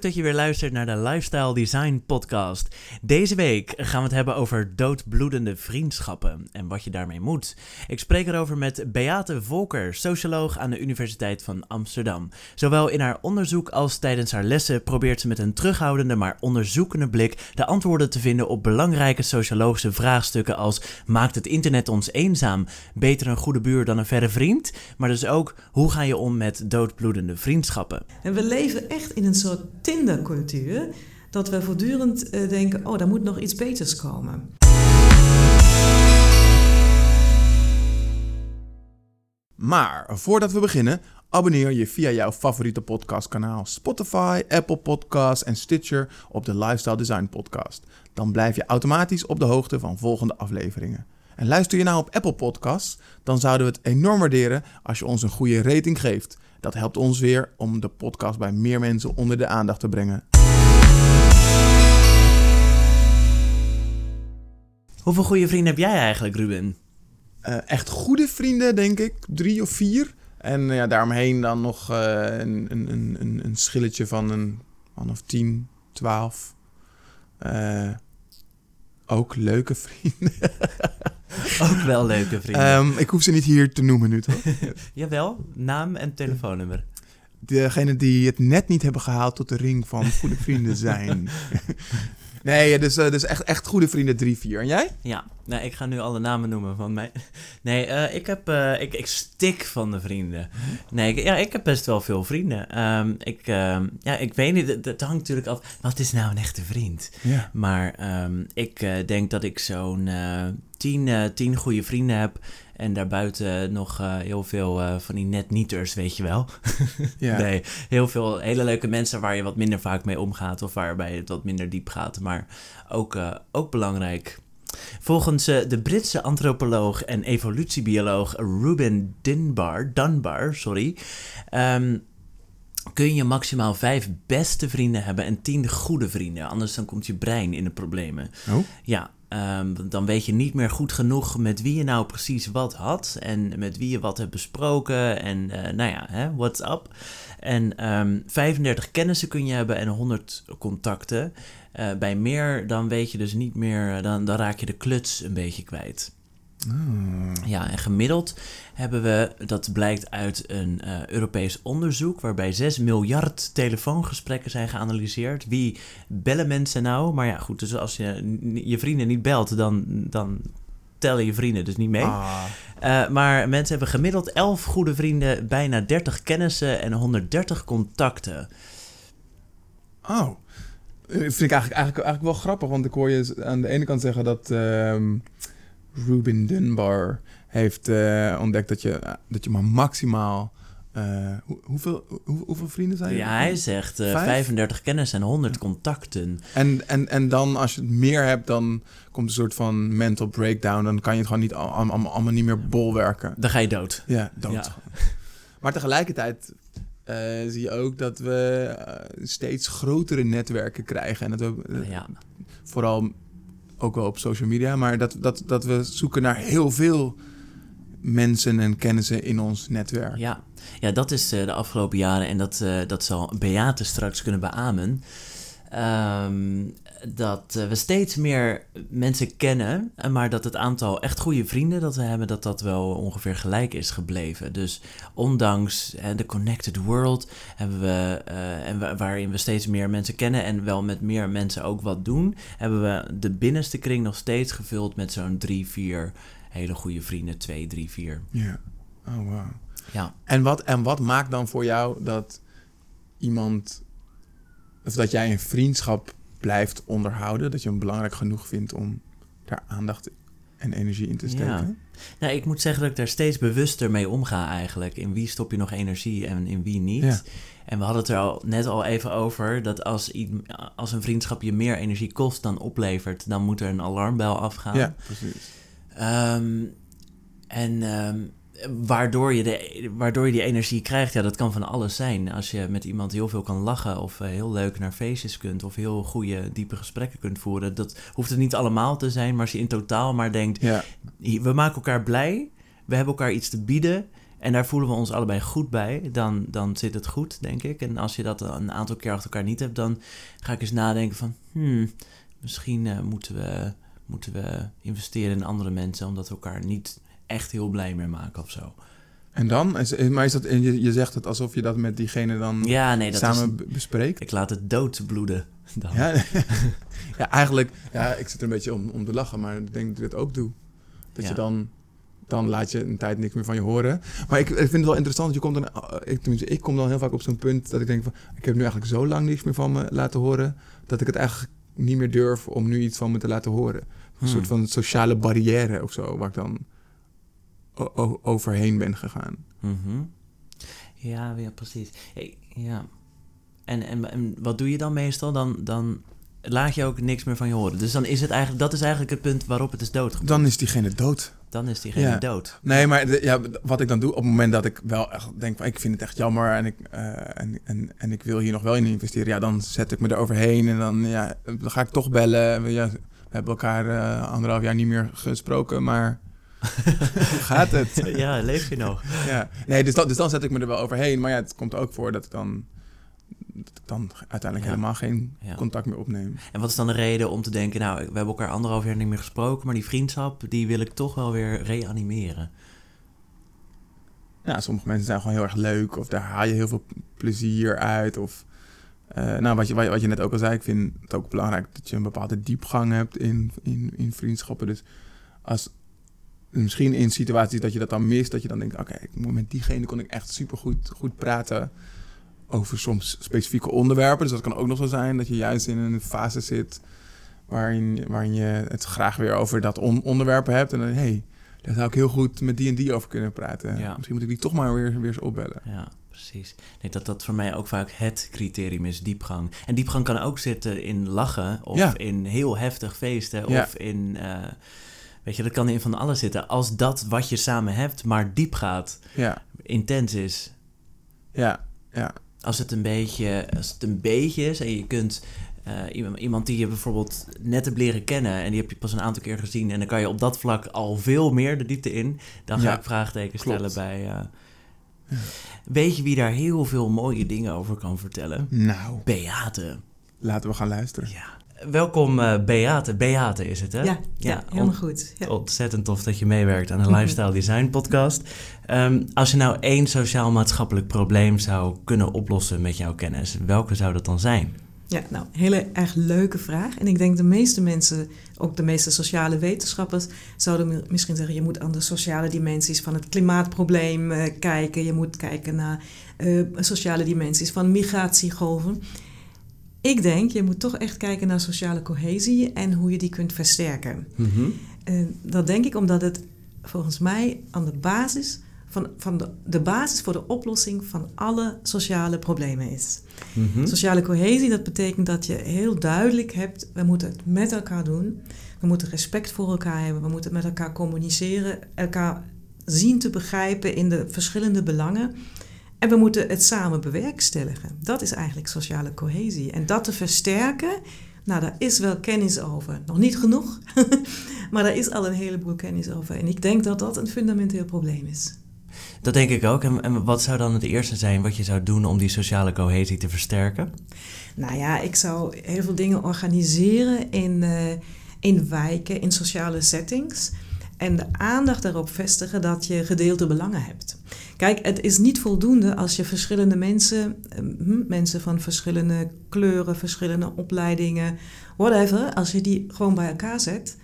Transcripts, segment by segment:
Dat je weer luistert naar de Lifestyle Design Podcast. Deze week gaan we het hebben over doodbloedende vriendschappen en wat je daarmee moet. Ik spreek erover met Beate Volker, socioloog aan de Universiteit van Amsterdam. Zowel in haar onderzoek als tijdens haar lessen probeert ze met een terughoudende maar onderzoekende blik de antwoorden te vinden op belangrijke sociologische vraagstukken als maakt het internet ons eenzaam? Beter een goede buur dan een verre vriend? Maar dus ook hoe ga je om met doodbloedende vriendschappen? En we leven echt in een soort Tindercultuur. Dat we voortdurend uh, denken: oh, daar moet nog iets beters komen. Maar voordat we beginnen, abonneer je via jouw favoriete podcastkanaal Spotify, Apple Podcasts en Stitcher op de Lifestyle Design Podcast. Dan blijf je automatisch op de hoogte van volgende afleveringen. En luister je nou op Apple Podcasts, dan zouden we het enorm waarderen als je ons een goede rating geeft. Dat helpt ons weer om de podcast bij meer mensen onder de aandacht te brengen. Hoeveel goede vrienden heb jij eigenlijk, Ruben? Uh, echt goede vrienden, denk ik. Drie of vier. En ja, daaromheen dan nog uh, een, een, een, een schilletje van een man of tien, twaalf. Ook leuke vrienden. Ook wel leuke vrienden. Um, ik hoef ze niet hier te noemen nu, toch? Jawel, naam en telefoonnummer. Degene die het net niet hebben gehaald tot de ring van goede vrienden zijn. nee, dus, uh, dus echt, echt goede vrienden drie, vier. En jij? Ja, nee, ik ga nu alle namen noemen van mij. Nee, uh, ik heb, uh, ik, ik stik van de vrienden. Nee, ik, ja, ik heb best wel veel vrienden. Um, ik, um, ja, ik weet niet, het, het, hangt natuurlijk af. Wat is nou een echte vriend? Ja. Maar um, ik denk dat ik zo'n tien, tien goede vrienden heb. En daarbuiten nog uh, heel veel uh, van die net-nieters, weet je wel. ja. Nee, heel veel hele leuke mensen waar je wat minder vaak mee omgaat. Of waarbij het wat minder diep gaat. Maar ook, ook belangrijk. Volgens de Britse antropoloog en evolutiebioloog Ruben Dunbar, Dunbar sorry, um, kun je maximaal vijf beste vrienden hebben en tien goede vrienden. Anders dan komt je brein in de problemen. Oh? Ja, Um, dan weet je niet meer goed genoeg met wie je nou precies wat had. En met wie je wat hebt besproken. En uh, nou ja, hè, what's up. En um, 35 kennissen kun je hebben en 100 contacten. Uh, bij meer, dan weet je dus niet meer. Dan, dan raak je de kluts een beetje kwijt. Oh. Ja, en gemiddeld hebben we, dat blijkt uit een uh, Europees onderzoek, waarbij 6 miljard telefoongesprekken zijn geanalyseerd. Wie bellen mensen nou? Maar ja, goed, dus als je je vrienden niet belt, dan, dan tellen je vrienden dus niet mee. Ah. Uh, maar mensen hebben gemiddeld 11 goede vrienden, bijna 30 kennissen en 130 contacten. Oh, vind ik eigenlijk, eigenlijk, eigenlijk wel grappig, want ik hoor je aan de ene kant zeggen dat. Uh, Ruben Dunbar heeft uh, ontdekt dat je, dat je maar maximaal. Uh, hoe, hoeveel, hoe, hoeveel vrienden zijn er? Ja, hij zegt uh, 35 kennis en 100 contacten. En, en, en dan, als je het meer hebt, dan komt een soort van mental breakdown. Dan kan je het gewoon niet, allemaal, allemaal niet meer bolwerken. Dan ga je dood. Ja, dood. Ja. Maar tegelijkertijd uh, zie je ook dat we steeds grotere netwerken krijgen. En dat we ja. vooral ook wel op social media, maar dat, dat, dat we zoeken naar heel veel mensen en kennissen in ons netwerk. Ja, ja dat is uh, de afgelopen jaren en dat, uh, dat zal Beate straks kunnen beamen. Um, dat uh, we steeds meer mensen kennen, maar dat het aantal echt goede vrienden dat we hebben, dat dat wel ongeveer gelijk is gebleven. Dus ondanks de connected world hebben we, uh, en we, waarin we steeds meer mensen kennen en wel met meer mensen ook wat doen, hebben we de binnenste kring nog steeds gevuld met zo'n drie, vier hele goede vrienden, twee, drie, vier. Ja, oh wow. Ja. En wat, en wat maakt dan voor jou dat iemand, of dat jij een vriendschap blijft onderhouden. Dat je hem belangrijk genoeg vindt om daar aandacht en energie in te steken. Ja. Nou, ik moet zeggen dat ik daar steeds bewuster mee omga eigenlijk. In wie stop je nog energie en in wie niet. Ja. En we hadden het er al net al even over dat als, als een vriendschap je meer energie kost dan oplevert, dan moet er een alarmbel afgaan. Ja, precies. Um, en um, waardoor je, de, waardoor je die energie krijgt, ja, dat kan van alles zijn. Als je met iemand heel veel kan lachen of uh, heel leuk naar feestjes kunt of heel goede, diepe gesprekken kunt voeren. Dat hoeft het niet allemaal te zijn, maar als je in totaal maar denkt, ja. we maken elkaar blij, we hebben elkaar iets te bieden en daar voelen we ons allebei goed bij, dan, dan zit het goed, denk ik. En als je dat een aantal keer achter elkaar niet hebt, dan ga ik eens nadenken van, hmm, misschien eh, moeten, we, moeten we investeren in andere mensen, omdat we elkaar niet echt heel blij meer maken of zo. En dan? Is, maar is dat, je, je zegt het alsof je dat met diegene dan Ja, nee, dat samen is... bespreekt? Ik laat het doodbloeden dan. Ja, ja, eigenlijk, ja, ik zit er een beetje om, om te lachen, maar ik denk dat ik het ook doe. Dat Ja. je dan, dan laat je een tijd niks meer van je horen. Maar ik, ik vind het wel interessant, je komt dan, ik, tenminste, ik kom dan heel vaak op zo'n punt dat ik denk van, ik heb nu eigenlijk zo lang niks meer van me laten horen, dat ik het eigenlijk niet meer durf om nu iets van me te laten horen. Een Hmm. soort van sociale barrière of zo, waar ik dan overheen ben gegaan. Mhm. Ja, ja, precies. Hey, ja. En, en, en wat doe je dan meestal? Dan, dan laat je ook niks meer van je horen. Dus dan is het eigenlijk, dat is eigenlijk het punt waarop het is doodgebloed. Dan is diegene dood. Dan is diegene Ja. dood. Nee, maar de- ja, wat ik dan doe op het moment dat ik wel echt denk van ik vind het echt jammer en ik, eh, en, en, en ik wil hier nog wel in investeren, ja, dan zet ik me er overheen en dan, ja, dan ga ik toch bellen. We, ja, we hebben elkaar eh, anderhalf jaar niet meer gesproken, maar hoe gaat het? ja, leef je nog? ja. Nee, dus dan, dus dan zet ik me er wel overheen, maar ja, het komt ook voor dat ik dan, dat ik dan uiteindelijk Ja. helemaal geen Ja. contact meer opneem. En wat is dan de reden om te denken, nou, we hebben elkaar anderhalf jaar niet meer gesproken, maar die vriendschap, die wil ik toch wel weer reanimeren. Ja, sommige mensen zijn gewoon heel erg leuk of daar haal je heel veel plezier uit. Of, eh, nou, wat je, wat, je, wat je net ook al zei, ik vind het ook belangrijk dat je een bepaalde diepgang hebt in, in, in vriendschappen. Dus als misschien in situaties dat je dat dan mist, dat je dan denkt, oké, met diegene kon ik echt super goed, goed praten over soms specifieke onderwerpen. Dus dat kan ook nog zo zijn dat je juist in een fase zit waarin, waarin je het graag weer over dat on- onderwerp hebt. En dan, hey, daar zou ik heel goed met die en die over kunnen praten. Ja. Misschien moet ik die toch maar weer, weer eens opbellen. Ja, precies. Ik denk dat dat voor mij ook vaak het criterium is, diepgang. En diepgang kan ook zitten in lachen, of Ja. in heel heftig feesten, Ja. of in... eh, weet je, dat kan in van alles zitten. Als dat wat je samen hebt maar diep gaat, Ja, intens is. ja, ja. Als het een beetje, als het een beetje is en je kunt... eh, iemand, iemand die je bijvoorbeeld net hebt leren kennen en die heb je pas een aantal keer gezien en dan kan je op dat vlak al veel meer de diepte in, dan ga Ja, ik vraagtekens stellen bij. eh, Weet je wie daar heel veel mooie dingen over kan vertellen? Nou, Beate. laten we gaan luisteren. Ja. Welkom eh, Beate. Beate is het hè? Ja, ja, helemaal ont- goed. Ja. Ontzettend tof dat je meewerkt aan de Lifestyle Design podcast. Ehm, als je nou één sociaal-maatschappelijk probleem zou kunnen oplossen met jouw kennis, welke zou dat dan zijn? Ja, nou, hele erg leuke vraag. En ik denk de meeste mensen, ook de meeste sociale wetenschappers, zouden mi- misschien zeggen: je moet aan de sociale dimensies van het klimaatprobleem eh, kijken. Je moet kijken naar eh, sociale dimensies van migratiegolven. Ik denk, je moet toch echt kijken naar sociale cohesie en hoe je die kunt versterken. En dat denk ik omdat het volgens mij aan de basis van, van de, de basis voor de oplossing van alle sociale problemen is. Mhm. Sociale cohesie, dat betekent dat je heel duidelijk hebt, we moeten het met elkaar doen. We moeten respect voor elkaar hebben, we moeten met elkaar communiceren, elkaar zien te begrijpen in de verschillende belangen. En we moeten het samen bewerkstelligen. Dat is eigenlijk sociale cohesie. En dat te versterken, nou, daar is wel kennis over. Nog niet genoeg, maar daar is al een heleboel kennis over. En ik denk dat dat een fundamenteel probleem is. Dat denk ik ook. En, en wat zou dan het eerste zijn wat je zou doen om die sociale cohesie te versterken? Nou ja, ik zou heel veel dingen organiseren in, eh, in wijken, in sociale settings. En de aandacht daarop vestigen dat je gedeelde belangen hebt. Kijk, het is niet voldoende als je verschillende mensen, eh, hm, mensen van verschillende kleuren, verschillende opleidingen, whatever, als je die gewoon bij elkaar zet,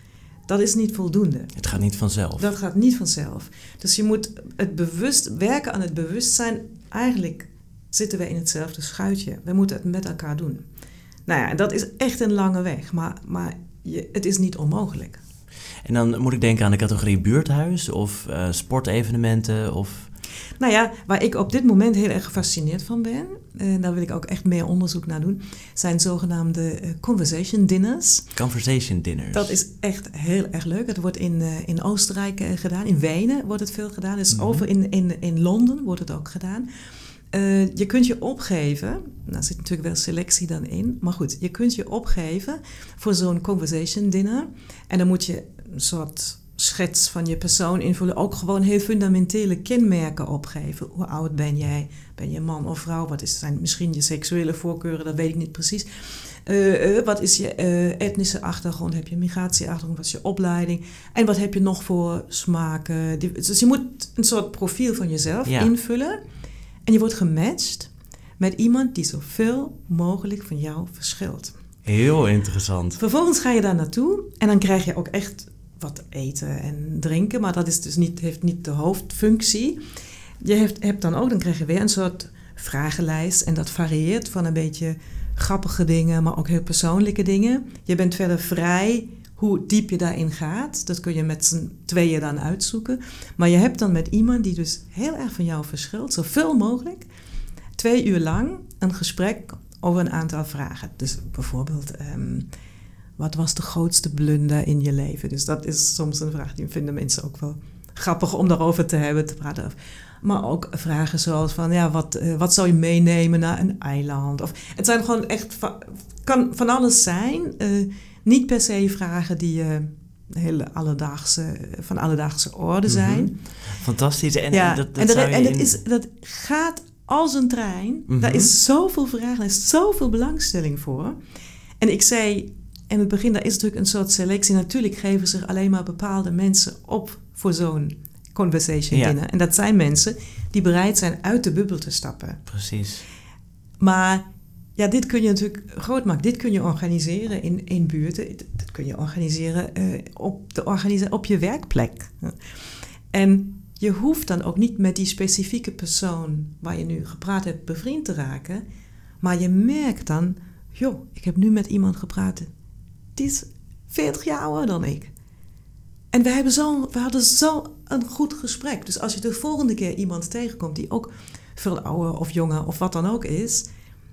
dat is niet voldoende. Het gaat niet vanzelf. Dat gaat niet vanzelf. Dus je moet het bewust werken aan het bewustzijn. Eigenlijk zitten we in hetzelfde schuitje. We moeten het met elkaar doen. Nou ja, dat is echt een lange weg, maar, maar je, het is niet onmogelijk. En dan moet ik denken aan de categorie buurthuis of eh, sportevenementen of... Nou ja, waar ik op dit moment heel erg gefascineerd van ben, en daar wil ik ook echt meer onderzoek naar doen, zijn zogenaamde eh, conversation dinners. Conversation dinners. Dat is echt heel erg leuk. Het wordt in, eh, in Oostenrijk gedaan. In Wenen wordt het veel gedaan. Dus Mhm. over in, in, in Londen wordt het ook gedaan. Je kunt je opgeven. Nou, er zit natuurlijk wel selectie dan in. Maar goed, je kunt je opgeven voor zo'n conversation dinner. En dan moet je een soort schets van je persoon invullen. Ook gewoon heel fundamentele kenmerken opgeven. Hoe oud ben jij? Ben je man of vrouw? Wat is, zijn misschien je seksuele voorkeuren? Dat weet ik niet precies. Uh, uh, wat is je uh, etnische achtergrond? Heb je migratieachtergrond? Wat is je opleiding? En wat heb je nog voor smaken? Dus je moet een soort profiel van jezelf ja. invullen. En je wordt gematcht met iemand die zoveel mogelijk van jou verschilt. Heel interessant. Vervolgens ga je daar naartoe en dan krijg je ook echt wat eten en drinken, maar dat is dus niet, heeft niet de hoofdfunctie. Je hebt, hebt dan ook, dan krijg je weer een soort vragenlijst en dat varieert van een beetje grappige dingen, maar ook heel persoonlijke dingen. Je bent verder vrij hoe diep je daarin gaat. Dat kun je met z'n tweeën dan uitzoeken. Maar je hebt dan met iemand die dus heel erg van jou verschilt, zoveel mogelijk, twee uur lang een gesprek over een aantal vragen. Dus bijvoorbeeld, ehm, wat was de grootste blunder in je leven? Dus dat is soms een vraag die vinden mensen ook wel grappig om daarover te hebben, te praten. Maar ook vragen zoals van, ja, wat, uh, wat zou je meenemen naar een eiland? Of, het zijn gewoon echt, van, kan van alles zijn. Uh, niet per se vragen die uh, hele alledaagse, van alledaagse orde zijn. Mm -hmm. Fantastisch. En, ja, dat, dat, en, en dat, in- is, dat gaat als een trein. Mhm. Daar is zoveel vraag, daar is zoveel belangstelling voor. En ik zei in het begin, daar is natuurlijk een soort selectie. Natuurlijk geven zich alleen maar bepaalde mensen op voor zo'n conversation Ja. binnen. En dat zijn mensen die bereid zijn uit de bubbel te stappen. Precies. Maar ja, dit kun je natuurlijk groot maken. Dit kun je organiseren in, in buurten. Dat kun je organiseren eh, op, de organisa op je werkplek. En je hoeft dan ook niet met die specifieke persoon waar je nu gepraat hebt bevriend te raken. Maar je merkt dan, joh, ik heb nu met iemand gepraat. Die is 40 jaar ouder dan ik. En we, hebben zo, we hadden zo een goed gesprek. Dus als je de volgende keer iemand tegenkomt die ook veel ouder of jonger of wat dan ook is.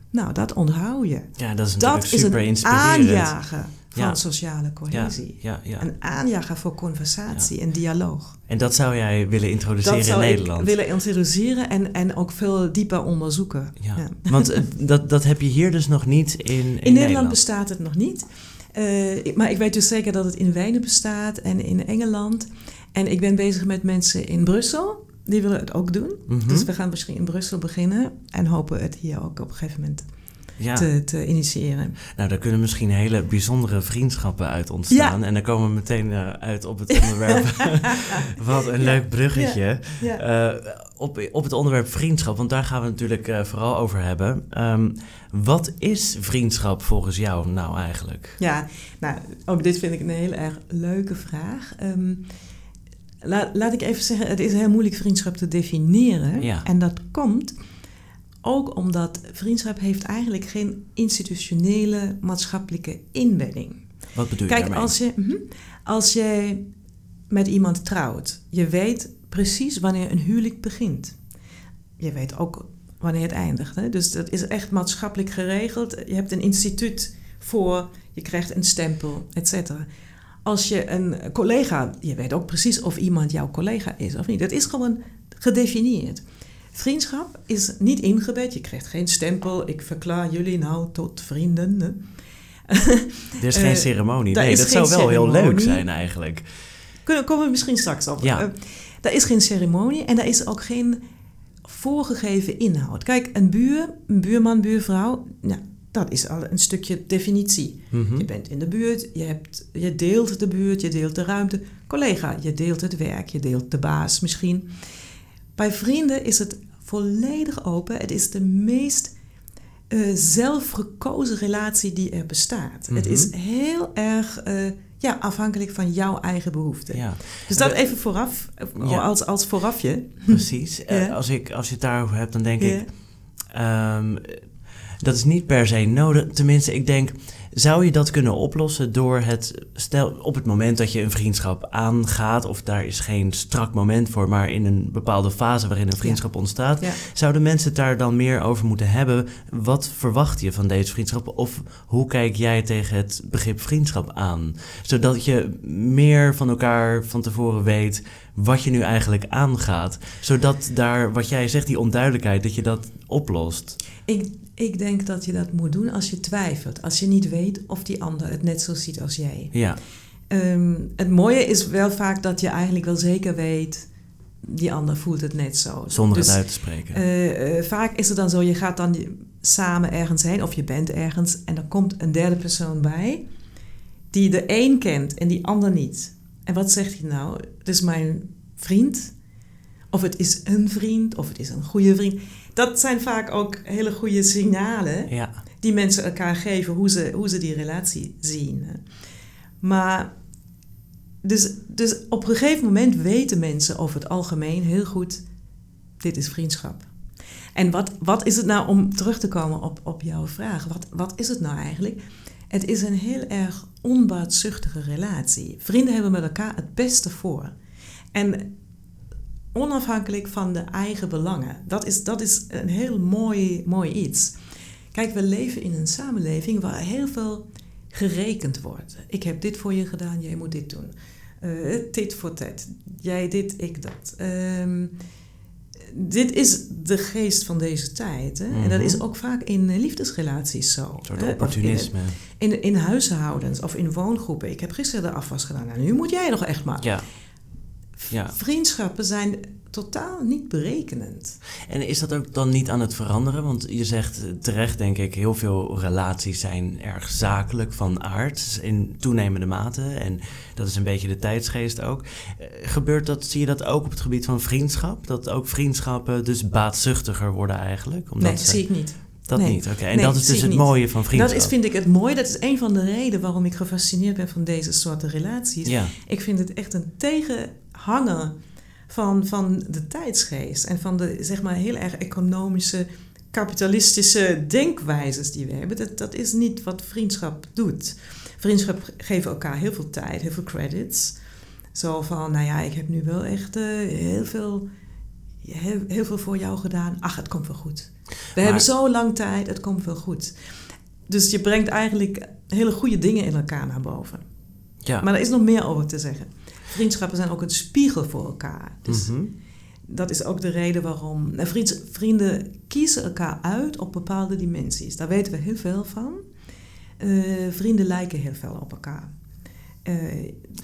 Nou, dat onthoud je. Ja, dat is Dat is een aanjager van Ja. sociale cohesie. ja, ja. Een aanjager voor conversatie en dialoog. En dat zou jij willen introduceren Dat zou in ik Nederland? willen introduceren en, en ook veel dieper onderzoeken. Ja. Ja. Want eh, dat, dat heb je hier dus nog niet in, in, In, Nederland bestaat het nog niet. Eh, maar ik weet dus zeker dat het in Wenen bestaat en in Engeland. En ik ben bezig met mensen in Brussel. Die willen het ook doen. Mhm. Dus we gaan misschien in Brussel beginnen. En hopen het hier ook op een gegeven moment Ja, te, te initiëren. nou daar kunnen misschien hele bijzondere vriendschappen uit ontstaan. En dan komen we meteen eh, uit op het onderwerp. Wat een leuk bruggetje. Eh, op, op het onderwerp vriendschap, want daar gaan we natuurlijk eh, vooral over hebben. Ehm, wat is vriendschap volgens jou nou eigenlijk? Ja, nou, ook dit vind ik een hele erg leuke vraag. Ehm, la- laat ik even zeggen, het is heel moeilijk vriendschap te definiëren. Ja. En dat komt ook omdat vriendschap heeft eigenlijk geen institutionele maatschappelijke inbedding. Wat bedoel je Kijk, daarmee? als je, mhm, als je met iemand trouwt, je weet precies wanneer een huwelijk begint. Je weet ook wanneer het eindigt. Hè? Dus dat is echt maatschappelijk geregeld. Je hebt een instituut voor, je krijgt een stempel, et cetera. Als je een collega, je weet ook precies of iemand jouw collega is of niet. Dat is gewoon gedefinieerd. Vriendschap is niet ingebed. Je krijgt geen stempel. Ik verklaar jullie nou tot vrienden. Er is geen eh, ceremonie. daar Nee, dat geen zou wel heel leuk ceremonie. zijn eigenlijk. Kunnen komen we misschien straks op. Ja. Eh, daar is geen ceremonie en daar is ook geen voorgegeven inhoud. Kijk, een buur, een buurman, buurvrouw, nou, dat is al een stukje definitie. Mhm. Je bent in de buurt, je, hebt, je deelt de buurt, je deelt de ruimte. Collega, je deelt het werk, je deelt de baas misschien. Bij vrienden is het volledig open. Het is de meest eh, zelfgekozen relatie die er bestaat. Het Mhm. is heel erg eh, ja, afhankelijk van jouw eigen behoeften. Ja, Dus dat Eh, even vooraf, ja. als, als voorafje. precies. Ja. als, ik, als je het daarover hebt, dan denk ik... ehm, dat is niet per se nodig. Tenminste, ik denk... Zou je dat kunnen oplossen door het... Stel, op het moment dat je een vriendschap aangaat... of daar is geen strak moment voor... maar in een bepaalde fase waarin een vriendschap ontstaat... Ja. Zouden mensen het daar dan meer over moeten hebben? Wat verwacht je van deze vriendschap? Of hoe kijk jij tegen het begrip vriendschap aan? Zodat je meer van elkaar van tevoren weet wat je nu eigenlijk aangaat. Zodat daar, wat jij zegt, die onduidelijkheid, dat je dat oplost. Ik, ik denk dat je dat moet doen als je twijfelt. Als je niet weet of die ander het net zo ziet als jij. Ja, Ehm, het mooie is wel vaak dat je eigenlijk wel zeker weet, die ander voelt het net zo. Zonder Dus, het uit te spreken. eh, eh, vaak is het dan zo, je gaat dan samen ergens heen of je bent ergens en er komt een derde persoon bij die de een kent en die ander niet. En wat zegt hij nou? Het is mijn vriend, of het is een vriend, of het is een goede vriend. Dat zijn vaak ook hele goede signalen ja. die mensen elkaar geven hoe ze, hoe ze die relatie zien. Maar dus, dus op een gegeven moment weten mensen over het algemeen heel goed, dit is vriendschap. En wat, wat is het nou, om terug te komen op, op jouw vraag, wat, wat is het nou eigenlijk? Het is een heel erg onbaatzuchtige relatie. Vrienden hebben met elkaar het beste voor. En onafhankelijk van de eigen belangen. Dat is, dat is een heel mooi, mooi iets. Kijk, we leven in een samenleving waar heel veel gerekend wordt. Ik heb dit voor je gedaan, jij moet dit doen. Uh, tit voor tat. Jij dit, ik dat. Um, dit is de geest van deze tijd. Hè? Mm -hmm. En dat is ook vaak in liefdesrelaties zo. Een soort opportunisme. In, in, in, huishoudens of in woongroepen. Ik heb gisteren de afwas gedaan. En nu moet jij nog echt maken. Ja. Ja. Vriendschappen zijn totaal niet berekenend. En is dat ook dan niet aan het veranderen? Want je zegt terecht, denk ik, heel veel relaties zijn erg zakelijk van aard in toenemende mate. En dat is een beetje de tijdsgeest ook. Gebeurt dat, zie je dat ook op het gebied van vriendschap? Dat ook vriendschappen dus baatzuchtiger worden eigenlijk? Omdat nee, dat zie ik niet. Dat nee. niet, oké. Okay. En nee, dat is dus het niet. mooie van vriendschap. Dat is, vind ik het mooie. Dat is een van de redenen waarom ik gefascineerd ben van deze soorten relaties. Ja. Ik vind het echt een tegenhanger van, van de tijdsgeest en van de zeg maar heel erg economische, kapitalistische denkwijzes die we hebben. Dat, dat is niet wat vriendschap doet. Vriendschap geeft elkaar heel veel tijd, heel veel credits. Zo van, nou ja, ik heb nu wel echt uh, heel, veel, heel, heel, veel voor jou gedaan. Ach, het komt wel goed. We maar... hebben zo lang tijd, het komt wel goed. Dus je brengt eigenlijk hele goede dingen in elkaar naar boven. Ja. Maar er is nog meer over te zeggen vriendschappen zijn ook een spiegel voor elkaar. Dus mm -hmm. dat is ook de reden waarom. Nou, vriend, vrienden kiezen elkaar uit op bepaalde dimensies. Daar weten we heel veel van. Uh, vrienden lijken heel veel op elkaar. Uh,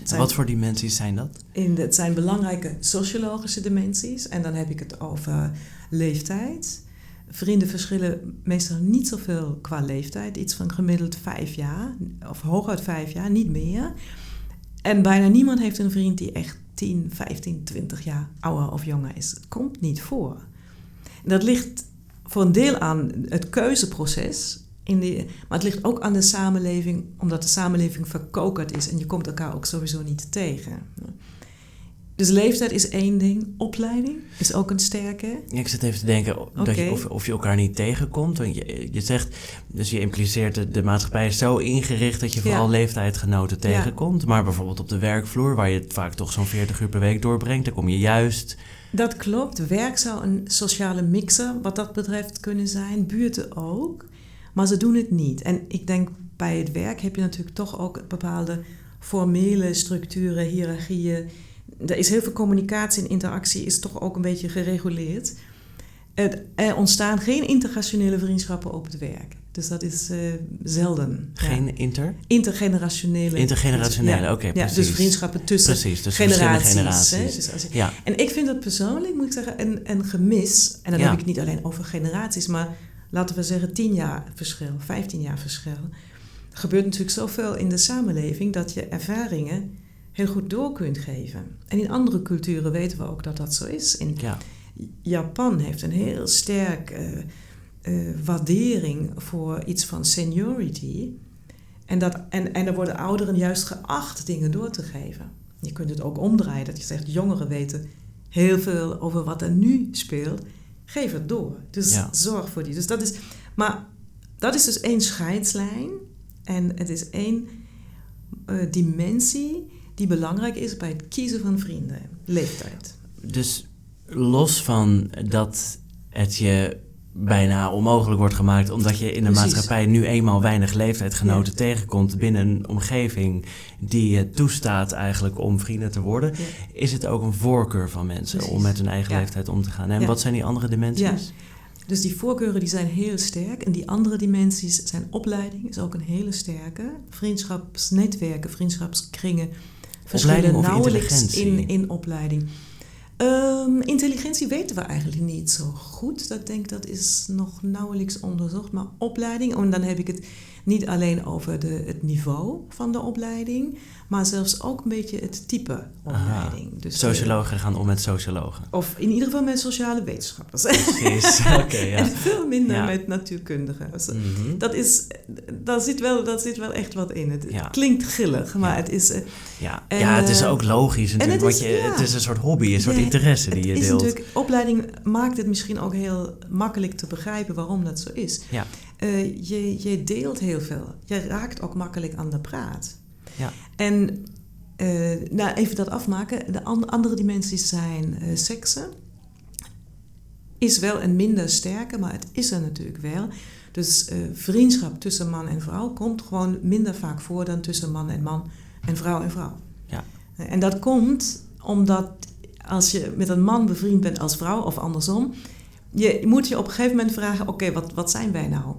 zijn, wat voor dimensies zijn dat? In, het zijn belangrijke sociologische dimensies. En dan heb ik het over leeftijd. Vrienden verschillen meestal niet zoveel qua leeftijd. Iets van gemiddeld vijf jaar. Of hooguit vijf jaar, niet meer. En bijna niemand heeft een vriend die echt 10, 15, 20 jaar ouder of jonger is. Komt niet voor. Dat ligt voor een deel aan het keuzeproces. In die, maar het ligt ook aan de samenleving, omdat de samenleving verkokerd is en je komt elkaar ook sowieso niet tegen. Dus leeftijd is één ding. Opleiding is ook een sterke. Ja, ik zit even te denken dat je, of, of je elkaar niet tegenkomt. Want je, je zegt, dus je impliceert de, de maatschappij is zo ingericht dat je vooral Ja. leeftijdgenoten tegenkomt. Maar bijvoorbeeld op de werkvloer, waar je vaak toch zo'n 40 uur per week doorbrengt, dan kom je juist. Dat klopt. Werk zou een sociale mixer wat dat betreft kunnen zijn. Buurten ook. Maar ze doen het niet. En ik denk bij het werk heb je natuurlijk toch ook bepaalde formele structuren, hiërarchieën. Er is heel veel communicatie en interactie is toch ook een beetje gereguleerd. Er ontstaan geen intergenerationele vriendschappen op het werk. Dus dat is eh, zelden. Ja. Geen inter? Intergenerationele. Intergenerationele, Ja. oké, Ja, precies. dus vriendschappen tussen Precies, dus verschillende generaties. hè. generaties. Dus als je- Ja, en ik vind dat persoonlijk, moet ik zeggen, een, een gemis. En dan Ja. heb ik het niet alleen over generaties, maar laten we zeggen 10 jaar verschil, 15 jaar verschil. Er gebeurt natuurlijk zoveel in de samenleving dat je ervaringen heel goed door kunt geven. En in andere culturen weten we ook dat dat zo is. In ja. Japan heeft een heel sterk eh, eh, waardering voor iets van seniority. En, dat, en, en er worden ouderen juist geacht dingen door te geven. Je kunt het ook omdraaien, dat je zegt, jongeren weten heel veel over wat er nu speelt. Geef het door. Dus Ja. zorg voor die. Dus dat is, maar dat is dus één scheidslijn. En het is één eh, dimensie die belangrijk is bij het kiezen van vrienden. Leeftijd. Dus los van dat het je bijna onmogelijk wordt gemaakt, omdat je in de Precies. maatschappij nu eenmaal weinig leeftijdgenoten tegenkomt binnen een omgeving die je toestaat eigenlijk om vrienden te worden, Ja. is het ook een voorkeur van mensen Precies. om met hun eigen Ja. leeftijd om te gaan. En wat zijn die andere dimensies? Dus die voorkeuren die zijn heel sterk. En die andere dimensies zijn opleiding, is ook een hele sterke. Vriendschapsnetwerken, vriendschapskringen verschillen of nauwelijks in, in opleiding. Ehm, intelligentie weten we eigenlijk niet zo goed. Dat denk ik, dat is nog nauwelijks onderzocht. Maar opleiding, en dan heb ik het niet alleen over de, het niveau van de opleiding, maar zelfs ook een beetje het type Aha. opleiding. Dus, eh, Sociologen gaan om met sociologen. Of in ieder geval met sociale wetenschappers. Precies, oké, ja. En veel minder Ja. met natuurkundigen. Dus, Mhm. Dat is, daar zit, wel, daar zit wel echt wat in. Het Ja. klinkt grillig, maar het is... eh, Ja, En, ja, het is eh, ook logisch natuurlijk. het is- je, ja. het is een soort hobby, een soort interesse die je deelt. natuurlijk, opleiding maakt het misschien ook heel makkelijk te begrijpen waarom dat zo is. Ja. Eh, je, je deelt heel veel. Je raakt ook makkelijk aan de praat. Ja. En eh, nou, even dat afmaken. De an- andere dimensies zijn eh, seksen. Is wel een minder sterke, maar het is er natuurlijk wel. Dus vriendschap tussen man en vrouw komt gewoon minder vaak voor dan tussen man en man en vrouw en vrouw. Ja. En dat komt omdat als je met een man bevriend bent als vrouw of andersom, je moet je op een gegeven moment vragen: oké, wat, wat zijn wij nou?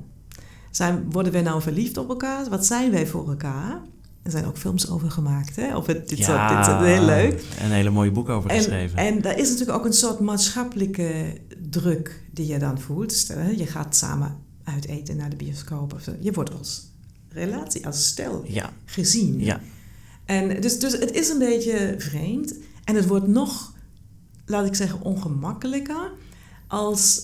Zijn, worden wij nou verliefd op elkaar? Wat zijn wij voor elkaar? Er zijn ook films over gemaakt, hè? Of het, dit, soort, dit soort- heel leuk. Een hele mooie boek over En, geschreven. en daar is natuurlijk ook een soort maatschappelijke druk die je dan voelt. Stel, je gaat samen uit eten naar de bioscoop of zo. Je wordt als relatie, als stel ja, gezien. ja, En dus, dus het is een beetje vreemd. En het wordt nog, laat ik zeggen, ongemakkelijker als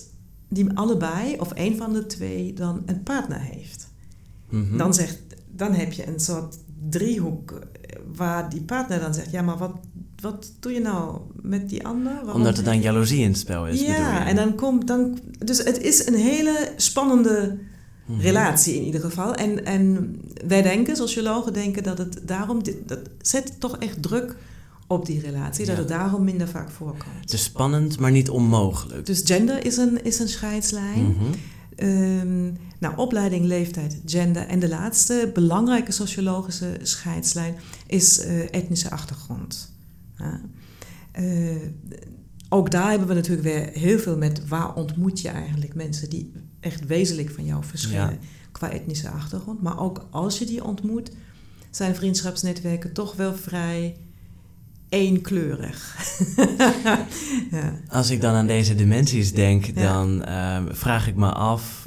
die allebei of een van de twee dan een partner heeft. mhm. Dan, zegt, dan heb je een soort driehoek eh, waar die partner dan zegt: Ja, maar wat, wat doe je nou met die ander? Waarom- Omdat er dan jaloezie in het spel is, ja, en dan komt dan. Dus het is een hele spannende Mhm. relatie in ieder geval. En, en wij denken, sociologen denken dat het daarom. dit- Dat zet toch echt druk op die relatie, dat het daarom minder vaak voorkomt. Het is spannend, maar niet onmogelijk. Dus gender is een, is een scheidslijn. Mhm. Ehm, nou, opleiding, leeftijd, gender. En de laatste belangrijke sociologische scheidslijn is eh, etnische achtergrond. Ja. Eh, ook daar hebben we natuurlijk weer heel veel met waar ontmoet je eigenlijk mensen die echt wezenlijk van jou verschillen Ja. qua etnische achtergrond. Maar ook als je die ontmoet, zijn vriendschapsnetwerken toch wel vrij eenkleurig. ja. Als ik dan aan deze dimensies denk, dan ehm, vraag ik me af...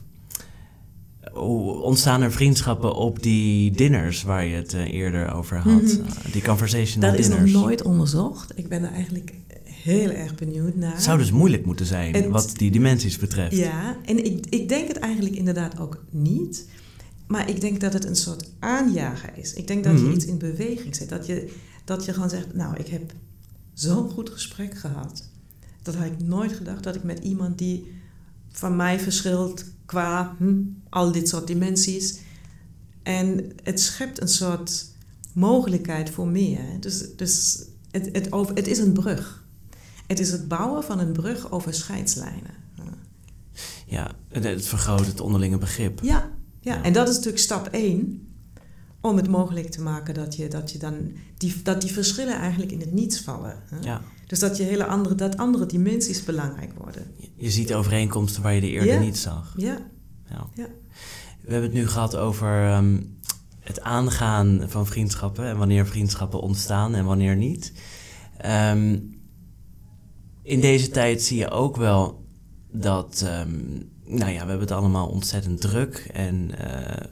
Ontstaan er vriendschappen op die dinners waar je het eh, eerder over had? Mhm. Uh, die conversational Dat is nog dinners. nooit onderzocht. Ik ben er eigenlijk heel erg benieuwd naar. Het zou dus moeilijk moeten zijn, En- wat die dimensies betreft. Ja, en ik, ik denk het eigenlijk inderdaad ook niet. Maar ik denk dat het een soort aanjager is. Ik denk dat Mhm. je iets in beweging zet. Dat je, dat je gewoon zegt, nou, ik heb zo'n goed gesprek gehad. Dat had ik nooit gedacht dat ik met iemand die van mij verschilt qua hm, al dit soort dimensies. En het schept een soort mogelijkheid voor meer. Dus, dus het, het, over, het is een brug. Het is het bouwen van een brug over scheidslijnen. Ja, het, vergroot het onderlinge begrip. Ja, ja. Ja. en dat is natuurlijk stap één. Om het mogelijk te maken dat, je, dat, je dan die, dat die verschillen eigenlijk in het niets vallen. hè. Ja. Dus dat, je hele andere, dat andere dimensies belangrijk worden. Je- Je ziet overeenkomsten waar je de eerder Ja. niet zag. Ja, Ja. Ja. We hebben het nu gehad over ehm, het aangaan van vriendschappen en wanneer vriendschappen ontstaan en wanneer niet. Ehm, in deze tijd zie je ook wel dat, ehm, nou ja, we hebben het allemaal ontzettend druk en eh,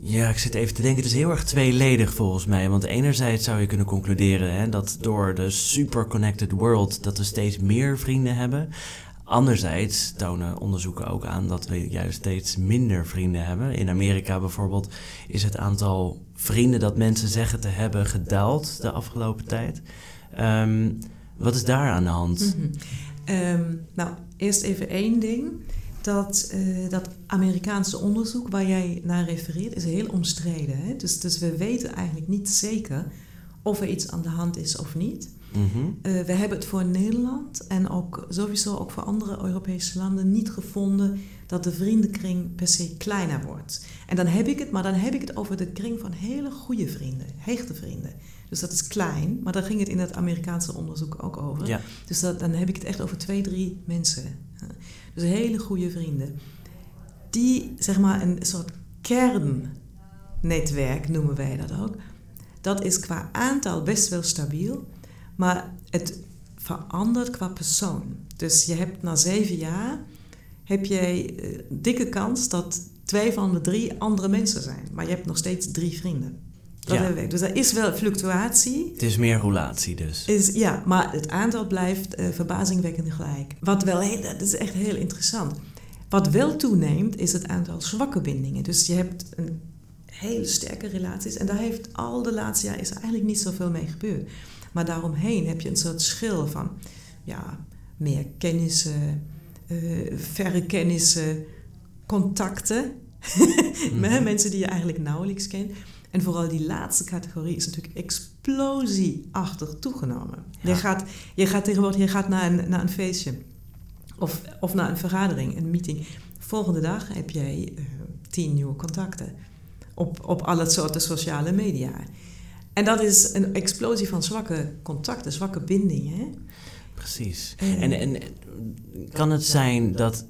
ja, ik zit even te denken, het is heel erg tweeledig volgens mij. Want enerzijds zou je kunnen concluderen hè, dat door de super connected world dat we steeds meer vrienden hebben. Anderzijds tonen onderzoeken ook aan dat we juist steeds minder vrienden hebben. In Amerika bijvoorbeeld is het aantal vrienden dat mensen zeggen te hebben gedaald de afgelopen tijd. Ehm, wat is daar aan de hand? Mhm. Ehm, nou, eerst even één ding. Dat, eh, dat Amerikaanse onderzoek waar jij naar refereert is heel omstreden. Hè? Dus, dus we weten eigenlijk niet zeker of er iets aan de hand is of niet. Mhm. Eh, we hebben het voor Nederland en ook sowieso ook voor andere Europese landen niet gevonden dat de vriendenkring per se kleiner wordt. En dan heb ik het, maar dan heb ik het over de kring van hele goede vrienden, hechte vrienden. Dus dat is klein, maar daar ging het in het Amerikaanse onderzoek ook over. Ja. Dus dat, dan heb ik het echt over twee, drie mensen. Dus hele goede vrienden. Die, zeg maar, een soort kernnetwerk noemen wij dat ook. Dat is qua aantal best wel stabiel, maar het verandert qua persoon. Dus je hebt na zeven jaar heb jij uh, dikke kans dat twee van de drie andere mensen zijn. Maar je hebt nog steeds drie vrienden. Dat ja. Dus er is wel fluctuatie. Het is meer roulatie dus. Is, ja, maar het aantal blijft uh, verbazingwekkend gelijk. Wat wel, heel, dat is echt heel interessant. Wat wel toeneemt, is het aantal zwakke bindingen. Dus je hebt een hele sterke relaties. En daar heeft al de laatste jaar is er eigenlijk niet zoveel mee gebeurd. Maar daaromheen heb je een soort schil van ja, meer kennissen, uh, verre kennissen, contacten. mm Mensen die je eigenlijk nauwelijks kent. En vooral die laatste categorie is natuurlijk explosieachtig toegenomen. Je, gaat, je gaat tegenwoordig je gaat naar, een, naar een feestje of, of naar een vergadering, een meeting. Volgende dag heb jij uh, tien nieuwe contacten op, op alle soorten sociale media. En dat is een explosie van zwakke contacten, zwakke bindingen. Precies. en, en kan het zijn dat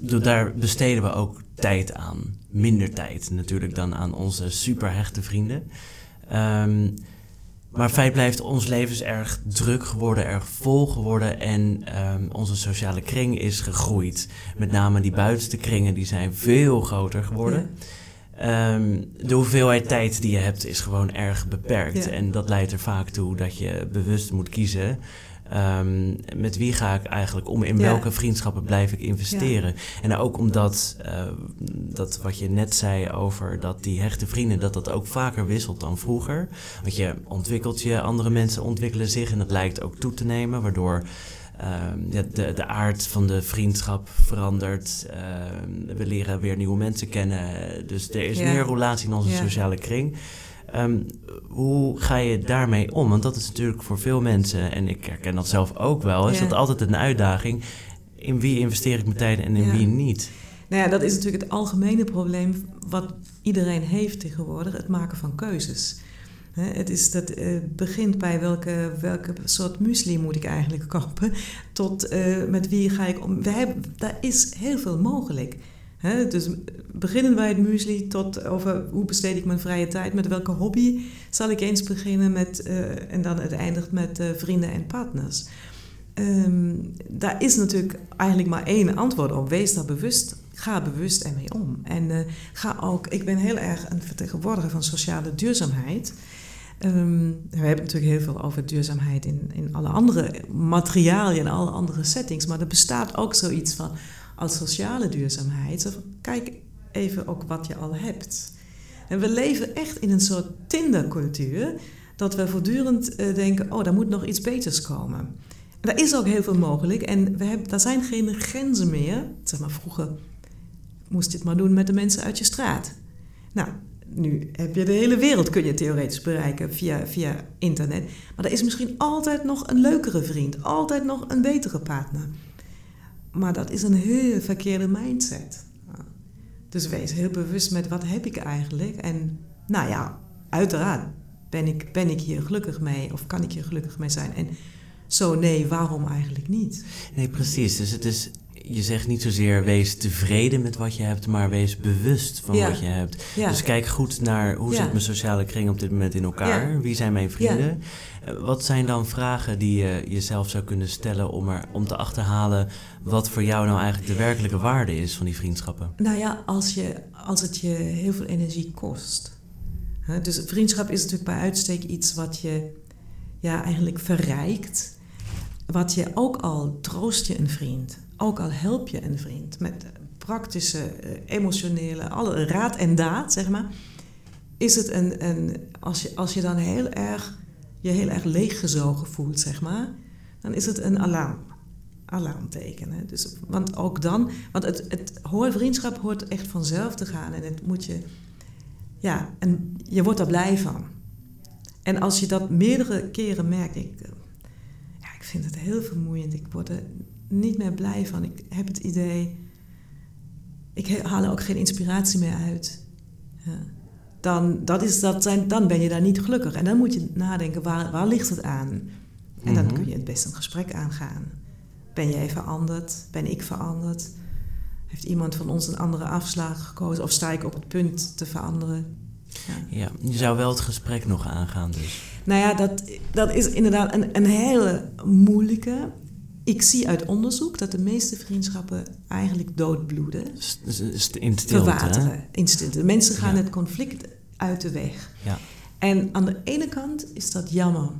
daar besteden we ook tijd aan. Minder tijd natuurlijk dan aan onze superhechte vrienden. Um, maar feit blijft, ons leven is erg druk geworden, erg vol geworden en um, onze sociale kring is gegroeid. Met name die buitenste kringen, die zijn veel groter geworden. Um, de hoeveelheid tijd die je hebt is gewoon erg beperkt. En dat leidt er vaak toe dat je bewust moet kiezen Um, met wie ga ik eigenlijk om? In welke vriendschappen blijf ik investeren? En ook omdat, uh, dat wat je net zei over dat die hechte vrienden, dat dat ook vaker wisselt dan vroeger. Want je ontwikkelt je, andere mensen ontwikkelen zich en dat lijkt ook toe te nemen, waardoor uh, de, de aard van de vriendschap verandert. Uh, we leren weer nieuwe mensen kennen. Dus er is meer relatie in onze sociale kring. Um, hoe ga je daarmee om? Want dat is natuurlijk voor veel mensen, en ik herken dat zelf ook wel, is dat altijd een uitdaging. In wie investeer ik mijn tijd en in wie niet? Nou ja, dat is natuurlijk het algemene probleem wat iedereen heeft tegenwoordig, het maken van keuzes. Het is dat, uh, begint bij welke, welke soort muesli moet ik eigenlijk kopen, tot uh, met wie ga ik om. We hebben, daar is heel veel mogelijk. Dus beginnen bij het muesli tot over hoe besteed ik mijn vrije tijd, met welke hobby zal ik eens beginnen met, uh, en dan het eindigt met uh, vrienden en partners. Um, daar is natuurlijk eigenlijk maar één antwoord op. Wees daar bewust. Ga bewust ermee om. En uh, ga ook, ik ben heel erg een vertegenwoordiger van sociale duurzaamheid. Um, we hebben natuurlijk heel veel over duurzaamheid in, in alle andere materialen en alle andere settings. Maar er bestaat ook zoiets van als sociale duurzaamheid. kijk even ook wat je al hebt. En we leven echt in een soort Tindercultuur, dat we voortdurend uh, denken: oh, daar moet nog iets beters komen. En daar is ook heel veel mogelijk en we hebben, daar zijn geen grenzen meer. Zeg maar, vroeger moest je het maar doen met de mensen uit je straat. Nou, nu heb je de hele wereld, kun je theoretisch bereiken via, via internet. Maar er is misschien altijd nog een leukere vriend, altijd nog een betere partner. Maar dat is een heel verkeerde mindset. Dus wees heel bewust met wat heb ik eigenlijk. En nou ja, uiteraard ben ik, ben ik hier gelukkig mee of kan ik hier gelukkig mee zijn. En zo nee, waarom eigenlijk niet? Nee, precies. Dus het is je zegt niet zozeer wees tevreden met wat je hebt, maar wees bewust van wat je hebt. Dus kijk goed naar hoe zit mijn sociale kring op dit moment in elkaar? Wie zijn mijn vrienden? Eh, wat zijn dan vragen die je jezelf zou kunnen stellen om, er, om te achterhalen wat voor jou nou eigenlijk de werkelijke waarde is van die vriendschappen? Nou ja, als, je, als het je heel veel energie kost. Dus vriendschap is natuurlijk bij uitstek iets wat je ja, eigenlijk verrijkt. Wat je ook al troost je een vriend ook al help je een vriend met praktische, eh, emotionele, alle raad en daad, zeg maar, is het een, een als, je, als je dan heel erg, je heel erg leeggezogen voelt, zeg maar, dan is het een alarm. Alarmteken. Hè? Dus, want ook dan, want het, het hoort, vriendschap hoort echt vanzelf te gaan en het moet je, ja, en je wordt er blij van. En als je dat meerdere keren merkt, ik, ja, ik vind het heel vermoeiend. Ik word er niet meer blij van. Ik heb het idee, ik haal er ook geen inspiratie meer uit. Dan, dat is, dat zijn, dan ben je daar niet gelukkig. En dan moet je nadenken, waar, waar ligt het aan? En dan mhm. kun je het best een gesprek aangaan. Ben jij veranderd? Ben ik veranderd? Heeft iemand van ons een andere afslag gekozen? Of sta ik op het punt te veranderen? Ja. ja, je zou wel het gesprek nog aangaan dus. Nou ja, dat, dat is inderdaad een, een hele moeilijke. Ik zie uit onderzoek dat de meeste vriendschappen eigenlijk doodbloeden. in stilte. Verwateren, in stilte. Mensen gaan het conflict uit de weg. Ja. En aan de ene kant is dat jammer,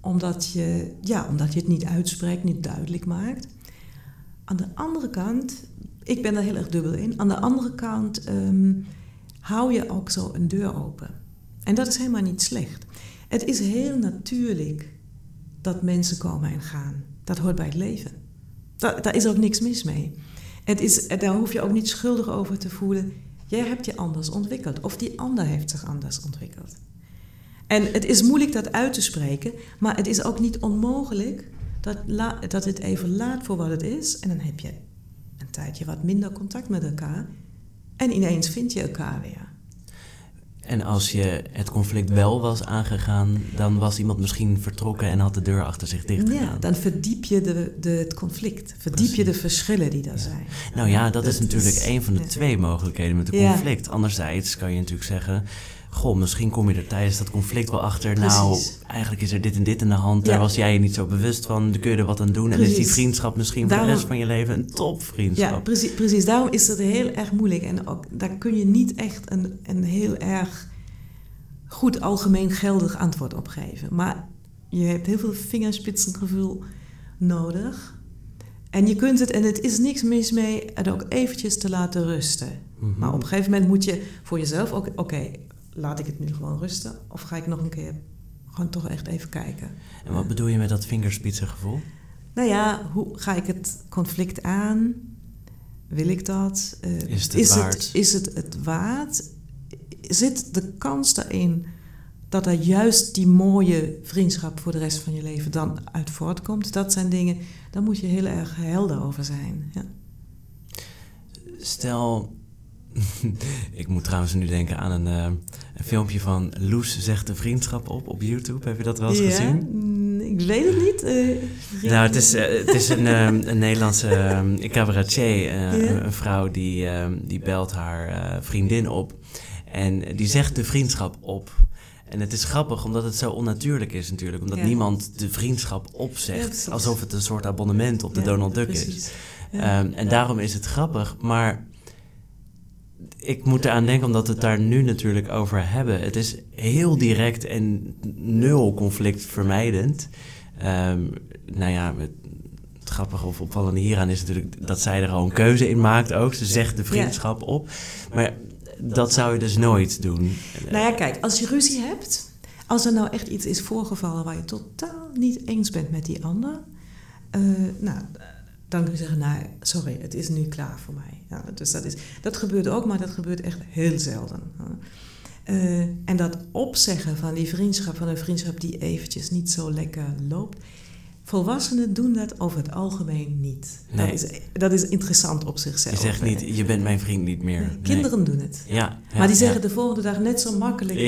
omdat je, ja, omdat je het niet uitspreekt, niet duidelijk maakt. Aan de andere kant, ik ben daar heel erg dubbel in. Aan de andere kant ehm, hou je ook zo een deur open. En dat is helemaal niet slecht. Het is heel natuurlijk dat mensen komen en gaan. Dat hoort bij het leven. Daar, daar is ook niks mis mee. Het is, daar hoef je ook niet schuldig over te voelen. Jij hebt je anders ontwikkeld. Of die ander heeft zich anders ontwikkeld. En het is moeilijk dat uit te spreken, maar het is ook niet onmogelijk dat, dat het even laat voor wat het is. En dan heb je een tijdje wat minder contact met elkaar. En ineens vind je elkaar weer. En als je het conflict wel was aangegaan, dan was iemand misschien vertrokken en had de deur achter zich dicht gedaan. Ja, dan verdiep je de, de, het conflict. Verdiep je de verschillen die er zijn. Nou ja, dat, is natuurlijk een van de twee mogelijkheden met een conflict. Anderzijds kan je natuurlijk zeggen, goh, misschien kom je er tijdens dat conflict wel achter. Nou, eigenlijk is er dit en dit in de hand. Daar was jij je niet zo bewust van. Dan kun je er wat aan doen. En is die vriendschap misschien voor de rest van je leven een topvriendschap. Ja, precies, precies. Daarom is het heel erg moeilijk. En ook, daar kun je niet echt een, een heel erg goed algemeen geldig antwoord op geven. Maar je hebt heel veel vingerspitsengevoel nodig. En je kunt het, en het is niks mis mee, het ook eventjes te laten rusten. Mhm. Maar op een gegeven moment moet je voor jezelf ook, oké, laat ik het nu gewoon rusten? Of ga ik nog een keer gewoon toch echt even kijken? En wat bedoel je met dat vingerspitsengevoel? Nou ja, hoe ga ik het conflict aan? Wil ik dat? Uh, is het het waard? Het, is het het waard? Zit de kans daarin dat er juist die mooie vriendschap voor de rest van je leven dan uit voortkomt? Dat zijn dingen, daar moet je heel erg helder over zijn. Ja. Stel, ik moet trouwens nu denken aan een, uh, een, filmpje van Loes zegt de vriendschap op op YouTube. Heb je dat wel eens ja, gezien? Mm, ik weet het niet. Uh, nou, het is, uh, het is een, een Nederlandse cabaretier, een vrouw die, die belt haar vriendin op. En die zegt de vriendschap op. En het is grappig omdat het zo onnatuurlijk is natuurlijk. Omdat niemand de vriendschap opzegt. alsof het een soort abonnement op de Donald Duck is. Um, en daarom is het grappig. Maar ik moet eraan denken omdat we het daar nu natuurlijk over hebben. Het is heel direct en nul conflict vermijdend. Um, nou ja, het, grappige of opvallende hieraan is natuurlijk dat zij er al een keuze in maakt ook. Ze zegt de vriendschap op. Maar dat zou je dus nooit doen. Nou ja, kijk, als je ruzie hebt, als er nou echt iets is voorgevallen waar je totaal niet eens bent met die ander, uh, nou, dan kun je zeggen, nou, sorry, het is nu klaar voor mij. Ja, dus dat, is, dat gebeurt ook, maar dat gebeurt echt heel zelden. Uh, en dat opzeggen van die vriendschap, van een vriendschap die eventjes niet zo lekker loopt, Volwassenen doen dat over het algemeen niet. Nee. Dat, is, dat is interessant op zichzelf. Je zegt niet, je bent mijn vriend niet meer. Nee, kinderen doen het. Ja, maar die zeggen de volgende dag net zo makkelijk.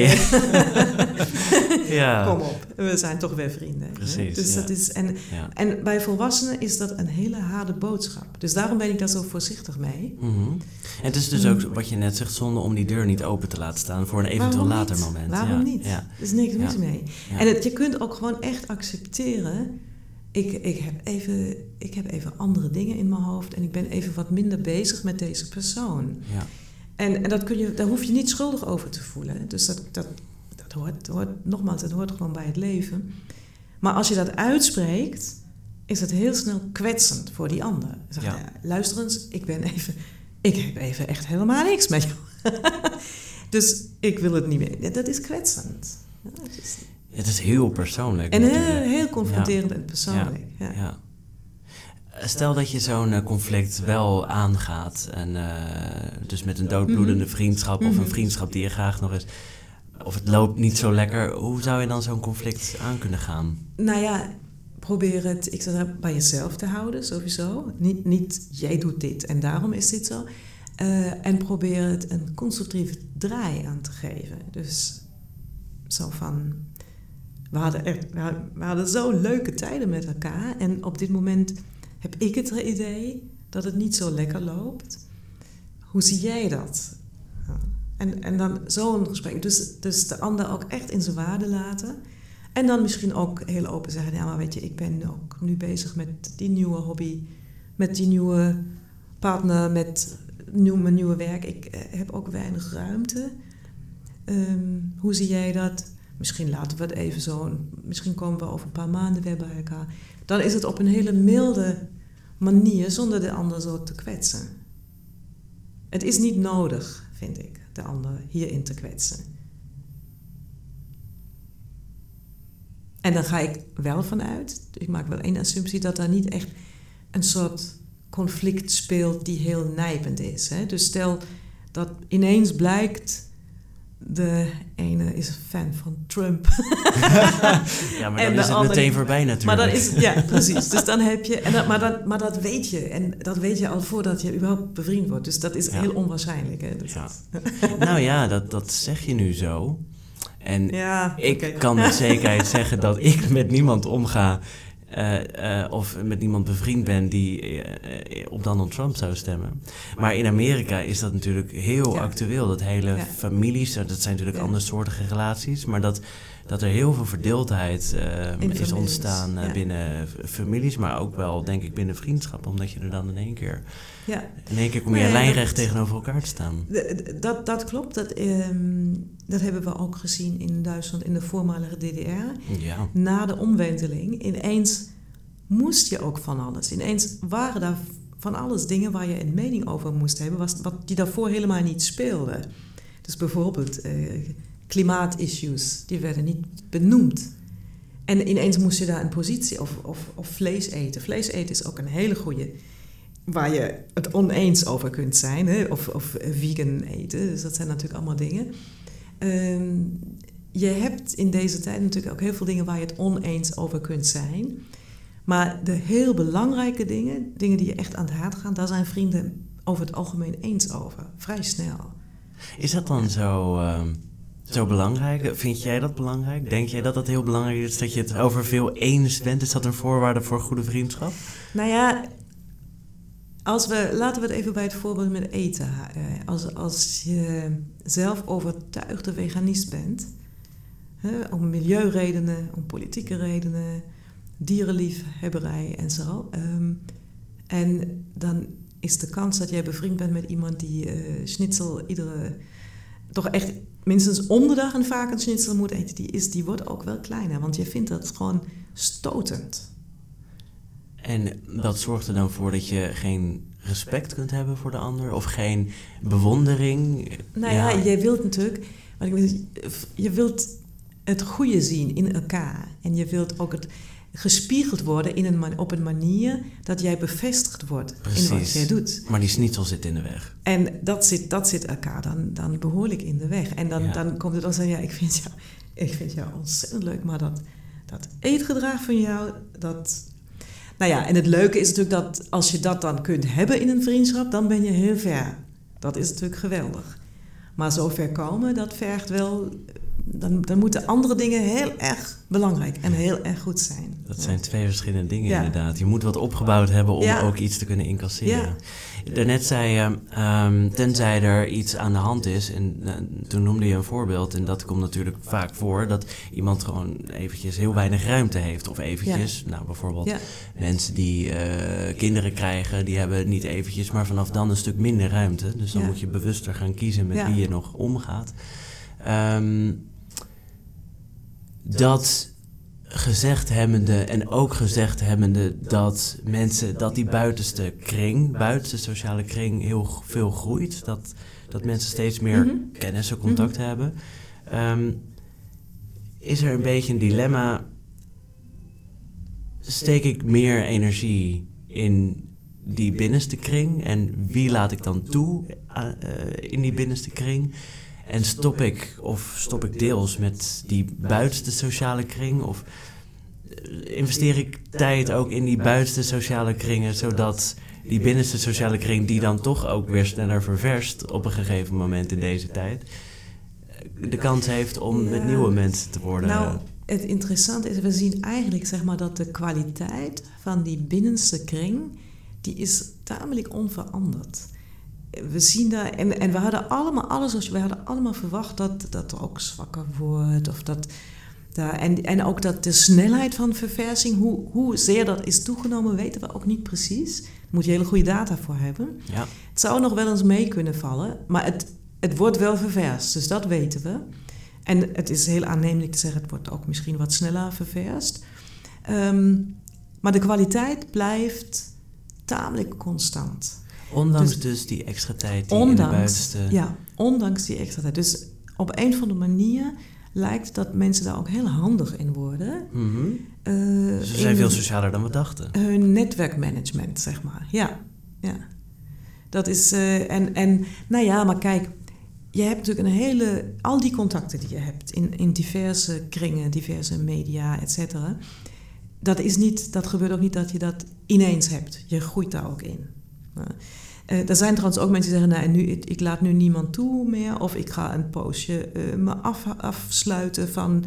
Ja. Kom op, we zijn toch weer vrienden. Precies. Dus dat is, en, en bij volwassenen is dat een hele harde boodschap. Dus daarom ben ik daar zo voorzichtig mee. Mm -hmm. En het is dus ook wat je net zegt, zonde om die deur niet open te laten staan voor een eventueel later moment. Waarom niet? Er is niks mis mee. En het, je kunt ook gewoon echt accepteren ik, ik, heb even, ik heb even andere dingen in mijn hoofd en ik ben even wat minder bezig met deze persoon. Ja. En, en dat kun je, daar hoef je niet schuldig over te voelen. Dus dat, dat, dat, hoort, hoort, nogmaals, het hoort gewoon bij het leven. Maar als je dat uitspreekt, is het heel snel kwetsend voor die ander. Zeg, ja. luister eens, ik ben even, ik heb even echt helemaal niks met jou. dus ik wil het niet meer. Dat is kwetsend. Ja, is, het is heel persoonlijk. En heel, heel confronterend en persoonlijk. Ja, ja. Stel dat je zo'n eh, conflict wel aangaat. En, uh, dus met een doodbloedende mhm. vriendschap of een mhm. vriendschap die je graag nog eens. Of het loopt niet zo lekker. Hoe zou je dan zo'n conflict aan kunnen gaan? Nou ja, probeer het ik zou bij jezelf te houden, sowieso. Niet, niet jij doet dit en daarom is dit zo. Uh, en probeer het een constructieve draai aan te geven. Dus zo van we hadden, echt, we hadden zo leuke tijden met elkaar. En op dit moment heb ik het idee dat het niet zo lekker loopt. Hoe zie jij dat? En, en dan zo'n gesprek. Dus, dus de ander ook echt in zijn waarde laten. En dan misschien ook heel open zeggen: Ja, maar weet je, ik ben ook nu bezig met die nieuwe hobby, met die nieuwe partner, met nieuw, mijn nieuwe werk. Ik eh, heb ook weinig ruimte. Ehm, hoe zie jij dat? Misschien laten we het even zo. Misschien komen we over een paar maanden weer bij elkaar. Dan is het op een hele milde manier zonder de ander zo te kwetsen. Het is niet nodig, vind ik, de ander hierin te kwetsen. En dan ga ik wel vanuit, ik maak wel één assumptie, dat daar niet echt een soort conflict speelt die heel nijpend is. Hè? Dus stel dat ineens blijkt de ene is een fan van Trump. ja, maar dan is het meteen voorbij natuurlijk. Maar is, ja, precies. Dus dan heb je, en dat, maar, dat, maar dat weet je. En dat weet je al voordat je überhaupt bevriend wordt. Dus dat is heel onwaarschijnlijk. Hè? Dus ja. nou ja, dat, dat zeg je nu zo. En ja, ik kan met zekerheid zeggen dat ik met niemand omga of met iemand bevriend ben die uh, op Donald Trump zou stemmen. Maar in Amerika is dat natuurlijk heel actueel. Dat hele families, dat zijn natuurlijk ja. andersoortige relaties, maar dat, dat er heel veel verdeeldheid is ontstaan binnen families, maar ook wel denk ik binnen vriendschappen, omdat je er dan in één keer, ja. in één keer kom je nee, lijnrecht dat, tegenover elkaar te staan. Dat, dat klopt, dat, um, dat hebben we ook gezien in Duitsland in de voormalige DDR. Ja. Na de omwenteling ineens moest je ook van alles. Ineens waren daar van alles dingen waar je een mening over moest hebben, was, wat die daarvoor helemaal niet speelde. Dus bijvoorbeeld eh, klimaatissues, die werden niet benoemd. En ineens moest je daar een positie of, of, of vlees eten. Vlees eten is ook een hele goede, waar je het oneens over kunt zijn, hè? Of, of vegan eten. Dus dat zijn natuurlijk allemaal dingen. Ehm, je hebt in deze tijd natuurlijk ook heel veel dingen waar je het oneens over kunt zijn. Maar de heel belangrijke dingen, dingen die je echt aan het hart gaan, daar zijn vrienden over het algemeen eens over. Vrij snel. Is dat dan zo, uh, zo belangrijk? Vind jij dat belangrijk? Denk jij dat dat heel belangrijk is dat je het over veel eens bent? Is dat een voorwaarde voor goede vriendschap? Nou ja, als we, laten we het even bij het voorbeeld met eten. Uh, als, als je zelf overtuigde veganist bent, om milieuredenen, om politieke redenen, dierenliefhebberij en zo. Ehm, en dan is de kans dat jij bevriend bent met iemand die uh, schnitzel iedere... toch echt minstens om de dag en vaak een moet eten, die, is, die wordt ook wel kleiner. Want je vindt dat gewoon stotend. En dat zorgt er dan voor dat je geen respect kunt hebben voor de ander of geen bewondering. Nou ja, ja je wilt natuurlijk, je wilt het goede zien in elkaar en je wilt ook het, gespiegeld worden in een op een manier dat jij bevestigd wordt Precies. in wat jij doet. Maar die snitsel zit in de weg. En dat zit, dat zit elkaar dan, dan behoorlijk in de weg. En dan, dan komt het dan zeggen, ja, ik vind jou, ik vind jou ontzettend leuk, maar dat, dat eetgedrag van jou, dat... Nou ja, en het leuke is natuurlijk dat als je dat dan kunt hebben in een vriendschap, dan ben je heel ver. Dat is natuurlijk geweldig. Maar zo ver komen, dat vergt wel dan, dan moeten andere dingen heel erg belangrijk en heel erg goed zijn. Dat zijn twee verschillende dingen inderdaad. Je moet wat opgebouwd hebben om ook iets te kunnen incasseren. Daarnet zei je, um, tenzij er iets aan de hand is, en uh, toen noemde je een voorbeeld, en dat komt natuurlijk vaak voor, dat iemand gewoon eventjes heel weinig ruimte heeft. Of eventjes, nou bijvoorbeeld mensen die uh, kinderen krijgen, die hebben niet eventjes, maar vanaf dan een stuk minder ruimte. Dus dan moet je bewuster gaan kiezen met wie je nog omgaat. Um, dat gezegd hebbende en ook gezegd hebbende dat mensen, dat die buitenste kring, buitenste sociale kring heel veel groeit. Dat, dat mensen steeds meer mhm. kennis en contact mhm. hebben. Ehm, is er een beetje een dilemma? Steek ik meer energie in die binnenste kring en wie laat ik dan toe uh, in die binnenste kring? En stop ik, of stop ik deels met die buitenste sociale kring? Of eh, investeer ik tijd ook in die buitenste sociale kringen, zodat die binnenste sociale kring, die dan toch ook weer sneller ververst op een gegeven moment in deze tijd, de kans heeft om met nieuwe mensen te worden. Nou, het interessante is, we zien eigenlijk zeg maar, dat de kwaliteit van die binnenste kring, die is tamelijk onveranderd. We zien daar, en, en we hadden allemaal alles, we hadden allemaal verwacht dat dat er ook zwakker wordt. Of dat, daar, en, en ook dat de snelheid van verversing, hoe, hoe zeer dat is toegenomen, weten we ook niet precies. Daar moet je hele goede data voor hebben. Ja. Het zou nog wel eens mee kunnen vallen, maar het, het wordt wel ververst, dus dat weten we. En het is heel aannemelijk te zeggen, het wordt ook misschien wat sneller ververst. Ehm, maar de kwaliteit blijft tamelijk constant. Ondanks Dus- dus, die extra tijd die in de buitenste... Ja, ondanks die extra tijd. Dus op een of andere manier lijkt dat mensen daar ook heel handig in worden. Mhm. Eh, we zijn veel socialer dan we dachten. hun netwerkmanagement, zeg maar. Ja, ja. Dat is... eh, en, en, nou ja, maar kijk... Je hebt natuurlijk een hele... Al die contacten die je hebt in, in diverse kringen, diverse media, et cetera... Dat, is niet, dat gebeurt ook niet dat je dat ineens hebt. Je groeit daar ook in. Eh, er zijn trouwens ook mensen die zeggen... Nou, nu, ik, laat nu niemand toe meer... of ik ga een poosje eh, me af, afsluiten van...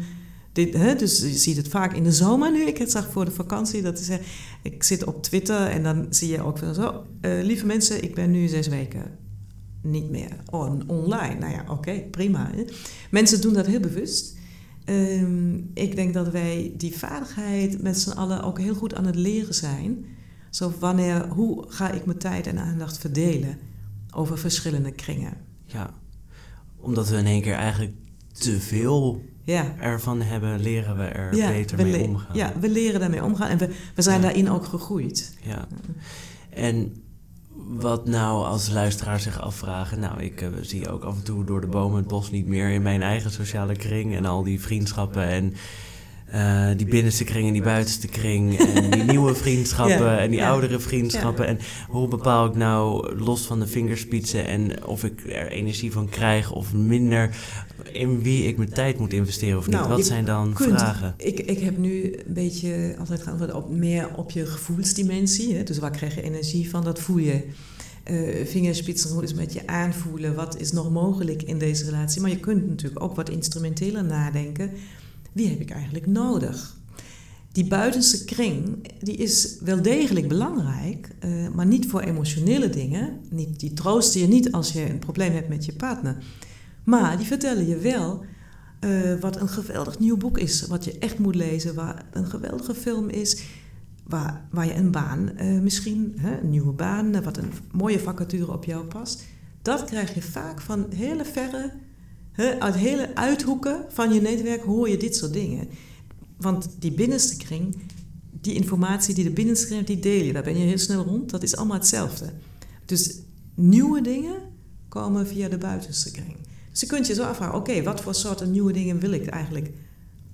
Dit, hè? Dus je ziet het vaak in de zomer nu. Ik het zag voor de vakantie dat ze ik zit op Twitter en dan zie je ook van zo... eh, lieve mensen, ik ben nu zes weken niet meer on, online. Nou ja, oké, prima. Hè? Mensen doen dat heel bewust. Ehm, ik denk dat wij die vaardigheid met z'n allen ook heel goed aan het leren zijn. Zo wanneer, hoe ga ik mijn tijd en aandacht verdelen over verschillende kringen? Ja. Omdat we in één keer eigenlijk te veel Ja, ervan hebben, leren we er ja, beter we mee omgaan. Ja, we leren daarmee omgaan en we, we zijn Ja. daarin ook gegroeid. Ja. En wat nou als luisteraars zich afvragen... Nou, ik eh, zie ook af en toe door de bomen het bos niet meer... in mijn eigen sociale kring en al die vriendschappen... en eh, die binnenste kring en die buitenste kring... en die nieuwe vriendschappen Ja, en die ja. oudere vriendschappen... en hoe bepaal ik nou, los van de vingerspitsen... en of ik er energie van krijg of minder... in wie ik mijn tijd moet investeren of niet? Nou, wat zijn dan kunt- vragen? Ik, ik heb nu een beetje altijd geantwoord op meer op je gevoelsdimensie. Hè? Dus waar krijg je energie van? Dat voel je. Eh vingerspitsen, hoe is met je aanvoelen? Wat is nog mogelijk in deze relatie? Maar je kunt natuurlijk ook wat instrumenteler nadenken. Wie heb ik eigenlijk nodig? Die buitenste kring, die is wel degelijk belangrijk, eh, maar niet voor emotionele dingen. Niet, die troosten je niet als je een probleem hebt met je partner. Maar die vertellen je wel eh, wat een geweldig nieuw boek is, wat je echt moet lezen, waar een geweldige film is, waar, waar je een baan, eh, misschien hè, een nieuwe baan, wat een mooie vacature op jou past. Dat krijg je vaak van hele verre, uit hele uithoeken van je netwerk hoor je dit soort dingen. Want die binnenste kring, die informatie die de binnenste kring, die deel je. Daar ben je heel snel rond. Dat is allemaal hetzelfde. Dus nieuwe dingen komen via de buitenste kring. Dus je kunt je zo afvragen, oké, wat voor soorten nieuwe dingen wil ik eigenlijk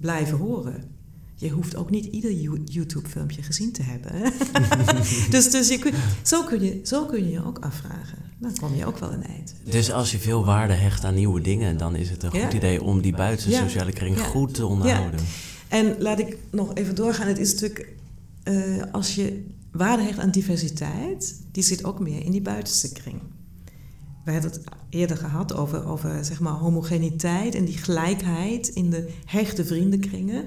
blijven horen? Je hoeft ook niet ieder You- YouTube-filmpje gezien te hebben. dus dus je zo, kun je, zo kun je je ook afvragen. Dan kom je ook wel een eind. Dus als je veel waarde hecht aan nieuwe dingen, dan is het een goed idee om die buiten sociale kring goed te onderhouden. En laat ik nog even doorgaan. Het is natuurlijk, eh, als je waarde hecht aan diversiteit, die zit ook meer in die buitenste kring. We hebben het eerder gehad over, over zeg maar, homogeniteit en die gelijkheid in de hechte vriendenkringen.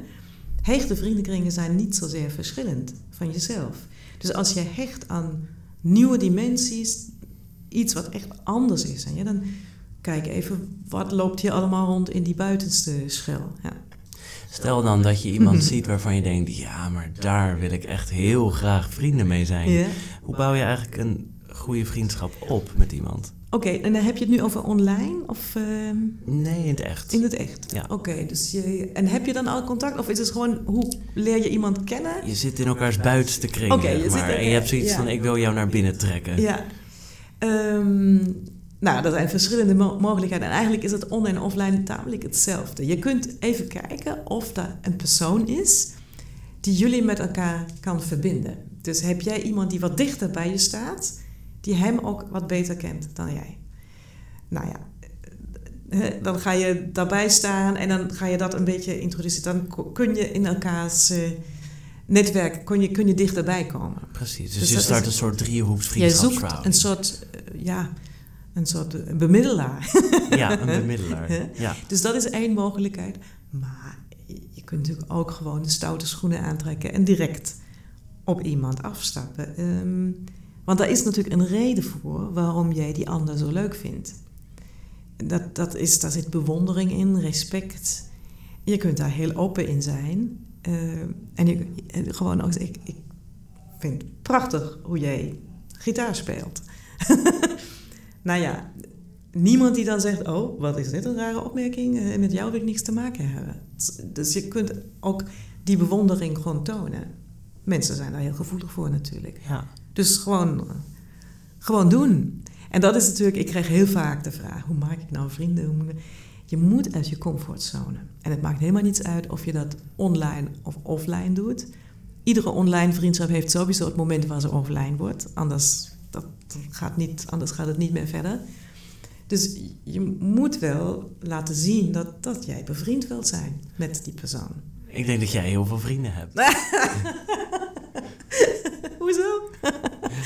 Hechte vriendenkringen zijn niet zozeer verschillend van jezelf. Dus als je hecht aan nieuwe dimensies, iets wat echt anders is, en ja, dan kijk even wat loopt hier allemaal rond in die buitenste schil. Ja. Stel dan dat je iemand ziet waarvan je denkt, ja, maar daar wil ik echt heel graag vrienden mee zijn. Ja. Hoe bouw je eigenlijk een goede vriendschap op met iemand? Oké, en dan heb je het nu over online of ehm, Nee, in het echt. in het echt? Ja. Oké, dus je, en heb je dan al contact of is het gewoon hoe leer je iemand kennen? Je zit in elkaars buitenste kring, Oké, je zit maar. er- en je hebt zoiets ja. van, ik wil jou naar binnen trekken. Ja. Ehm, nou, dat zijn verschillende mo- mogelijkheden. En eigenlijk is het online en offline tamelijk hetzelfde. Je kunt even kijken of er een persoon is die jullie met elkaar kan verbinden. Dus heb jij iemand die wat dichter bij je staat, die hem ook wat beter kent dan jij? Nou ja, dan ga je daarbij staan en dan ga je dat een beetje introduceren. Dan kun je in elkaars eh, netwerk kun je, kun je dichterbij komen. Precies, dus, Dus je start is- een soort driehoeks Jij vriendschapsverhouding. zoekt een soort, eh, ja, een soort eh, bemiddelaar. Ja, een bemiddelaar. Ja. dus dat is één mogelijkheid. Maar je kunt natuurlijk ook gewoon de stoute schoenen aantrekken en direct op iemand afstappen. Ehm, want daar is natuurlijk een reden voor waarom jij die ander zo leuk vindt. Dat, dat is, daar zit bewondering in, respect. Je kunt daar heel open in zijn. Uh, en gewoon ook, ik, ik vind het prachtig hoe jij gitaar speelt. nou ja, niemand die dan zegt: Oh, wat is dit een rare opmerking? En met jou wil ik niks te maken hebben. Dus je kunt ook die bewondering gewoon tonen. Mensen zijn daar heel gevoelig voor natuurlijk. Ja. Dus gewoon, gewoon doen. En dat is natuurlijk, ik krijg heel vaak de vraag: hoe maak ik nou vrienden? Je moet uit je comfortzone. En het maakt helemaal niets uit of je dat online of offline doet. Iedere online vriendschap heeft sowieso het moment waar ze offline wordt. Anders, dat gaat, niet, anders gaat het niet meer verder. Dus je moet wel laten zien dat, dat jij bevriend wilt zijn met die persoon. Ik denk dat jij heel veel vrienden hebt. Hoezo?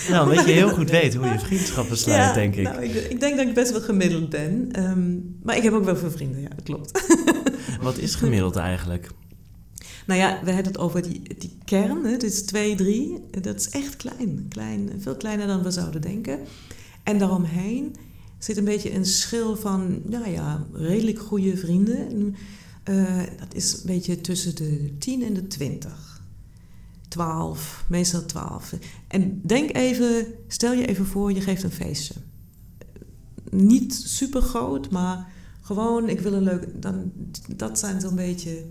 Nou, dat je heel goed weet hoe je vriendschappen sluit, denk ik. Nou, ik. ik. denk dat ik best wel gemiddeld ben. Ehm, maar ik heb ook wel veel vrienden, ja, dat klopt. Wat is gemiddeld eigenlijk? Nou ja, we hebben het over die, die kern, hè, dus 2, 3. Dat is echt klein, klein. Veel kleiner dan we zouden denken. En daaromheen zit een beetje een schil van, nou ja, redelijk goede vrienden. Uh, dat is een beetje tussen de 10 en de 20. 12, meestal 12. En denk even, stel je even voor, je geeft een feestje. Niet super groot, maar gewoon, ik wil een leuk. Dan, dat zijn zo'n beetje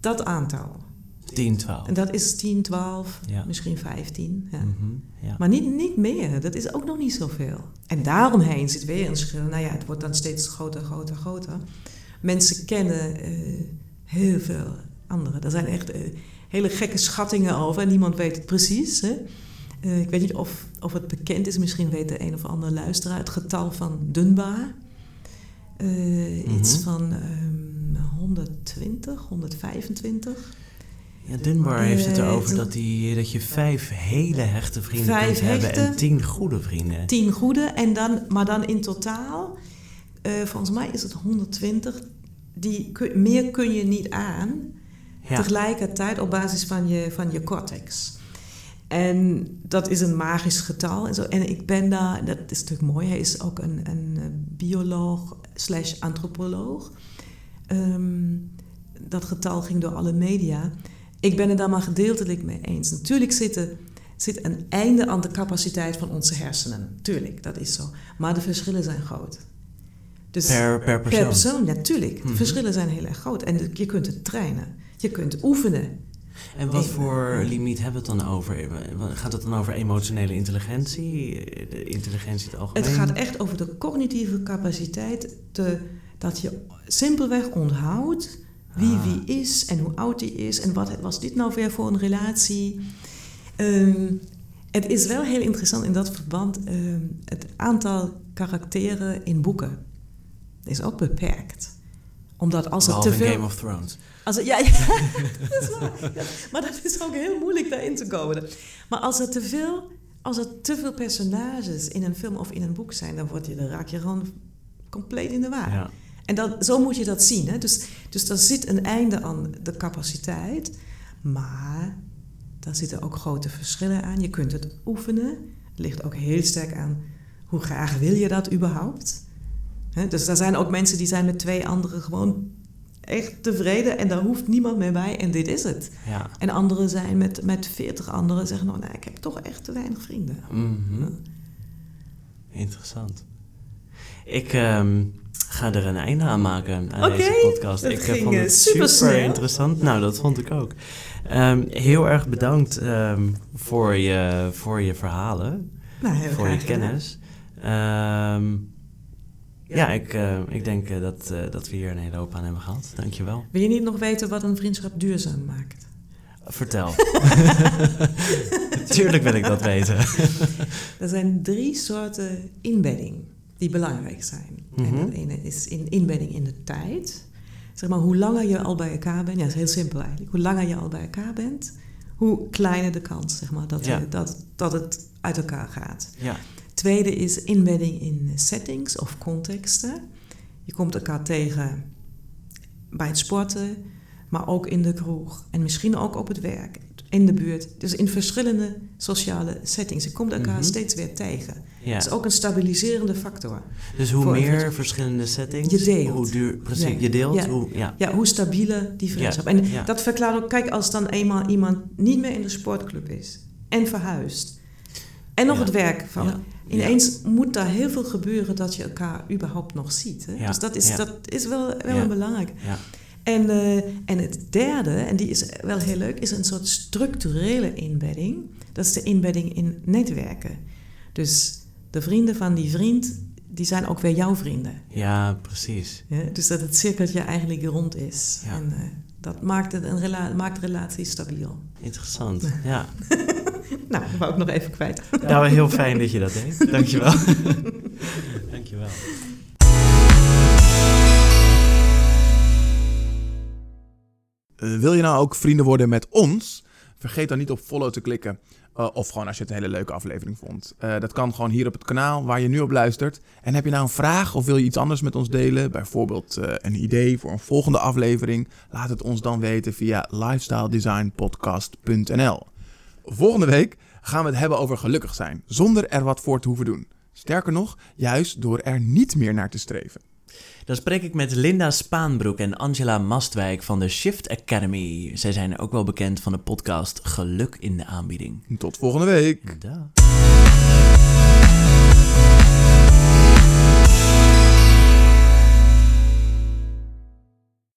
dat aantal. 10, 12. En dat is 10, 12, ja. misschien 15. Ja. Mm -hmm, ja. Maar niet, niet meer, dat is ook nog niet zoveel. En daaromheen zit weer een schil. Nou ja, het wordt dan steeds groter, groter, groter. Mensen kennen uh, heel veel anderen. Er zijn echt. Uh, hele gekke schattingen over en niemand weet het precies. Hè? Uh, ik weet niet of, of het bekend is, misschien weet de een of andere luisteraar het getal van Dunbar. Uh, mm -hmm. Iets van um, 120, 125. Ja, Dunbar heeft het erover dat, die, dat je vijf hele hechte vrienden vijf kunt hechte, hebben en tien goede vrienden. Tien goede, en dan, maar dan in totaal, uh, volgens mij is het 120. Die, meer kun je niet aan. Ja. Tegelijkertijd op basis van je, van je cortex. En dat is een magisch getal. En, zo. en ik ben daar, dat is natuurlijk mooi, hij is ook een, een bioloog slash antropoloog. Um, dat getal ging door alle media. Ik ben het daar maar gedeeltelijk mee eens. Natuurlijk zit, er, zit een einde aan de capaciteit van onze hersenen. Tuurlijk, dat is zo. Maar de verschillen zijn groot. Dus per, per persoon? Per persoon, natuurlijk. De mm -hmm. verschillen zijn heel erg groot. En je kunt het trainen. Je kunt oefenen. En wat voor limiet hebben we het dan over? Gaat het dan over emotionele intelligentie, de intelligentie het algemeen? Het gaat echt over de cognitieve capaciteit te, dat je simpelweg onthoudt wie ah. wie is en hoe oud die is en wat was dit nou weer voor een relatie. Um, het is wel heel interessant in dat verband, um, het aantal karakteren in boeken is ook beperkt omdat als Behalve het te veel... Game of Thrones. Als ja, ja, dat is waar. Ja, maar dat is ook heel moeilijk daarin te komen. Maar als er te veel, als er te veel personages in een film of in een boek zijn, dan, word je, dan raak je gewoon compleet in de war. Ja. En dat, zo moet je dat zien. Hè? Dus, dus er zit een einde aan de capaciteit, maar daar zitten ook grote verschillen aan. Je kunt het oefenen. Het ligt ook heel sterk aan hoe graag wil je dat überhaupt. dus er zijn ook mensen die zijn met twee anderen gewoon echt tevreden en daar hoeft niemand meer bij en dit is het. Ja. En anderen zijn met, met veertig anderen zeggen, nou, nee, ik heb toch echt te weinig vrienden. Mm -hmm. Interessant. Ik um, ga er een einde aan maken aan okay, deze podcast. Ik ging vond het super, super interessant. Nou, dat vond ik ook. Um, heel erg bedankt um, voor, je, voor je verhalen, nou, voor je kennis. Ja, ik, uh, ik denk uh, dat, uh, dat we hier een hele hoop aan hebben gehad. Dankjewel. Wil je niet nog weten wat een vriendschap duurzaam maakt? Vertel. Tuurlijk wil ik dat weten. er zijn drie soorten inbedding die belangrijk zijn. Mm -hmm. En het ene is in inbedding in de tijd. Zeg maar, hoe langer je al bij elkaar bent, ja, dat is heel simpel eigenlijk. Hoe langer je al bij elkaar bent, hoe kleiner de kans zeg maar, dat, ja. je, dat, dat het uit elkaar gaat. Ja. Tweede is inbedding in settings of contexten. Je komt elkaar tegen bij het sporten, maar ook in de kroeg en misschien ook op het werk, in de buurt. Dus in verschillende sociale settings. Je komt elkaar Mhm. steeds weer tegen. Ja. Dat is ook een stabiliserende factor. Dus hoe meer verschillende settings, Je deelt. hoe duur, precies, Ja. je deelt, Ja. hoe, ja. Ja, hoe stabieler die vriendschap. En dat verklaart ook, kijk, als dan eenmaal iemand niet meer in de sportclub is en verhuist en nog het werk van. Ja. Ineens moet daar heel veel gebeuren dat je elkaar überhaupt nog ziet. Hè? Ja, Dus dat is, dat is wel, wel belangrijk. Ja. En, eh, en het derde, en die is wel heel leuk, is een soort structurele inbedding. Dat is de inbedding in netwerken. Dus de vrienden van die vriend, die zijn ook weer jouw vrienden. ja, precies. Ja, dus dat het cirkeltje eigenlijk rond is. Ja. En eh, dat maakt, het een rela maakt relaties stabiel. Interessant, ja. Nou, dat wou ik nog even kwijt. Nou, heel fijn dat je dat deed. Dankjewel. Dankjewel. Eh, wil je nou ook vrienden worden met ons? Vergeet dan niet op follow te klikken. Eh, of gewoon als je het een hele leuke aflevering vond. Eh, dat kan gewoon hier op het kanaal waar je nu op luistert. En heb je nou een vraag of wil je iets anders met ons delen? Bijvoorbeeld eh, een idee voor een volgende aflevering? Laat het ons dan weten via lifestyledesignpodcast.nl. Volgende week gaan we het hebben over gelukkig zijn. Zonder er wat voor te hoeven doen. Sterker nog, juist door er niet meer naar te streven. Dan spreek ik met Linda Spaanbroek en Angela Mastwijk van de Shift Academy. Zij zijn ook wel bekend van de podcast Geluk in de aanbieding. Tot volgende week.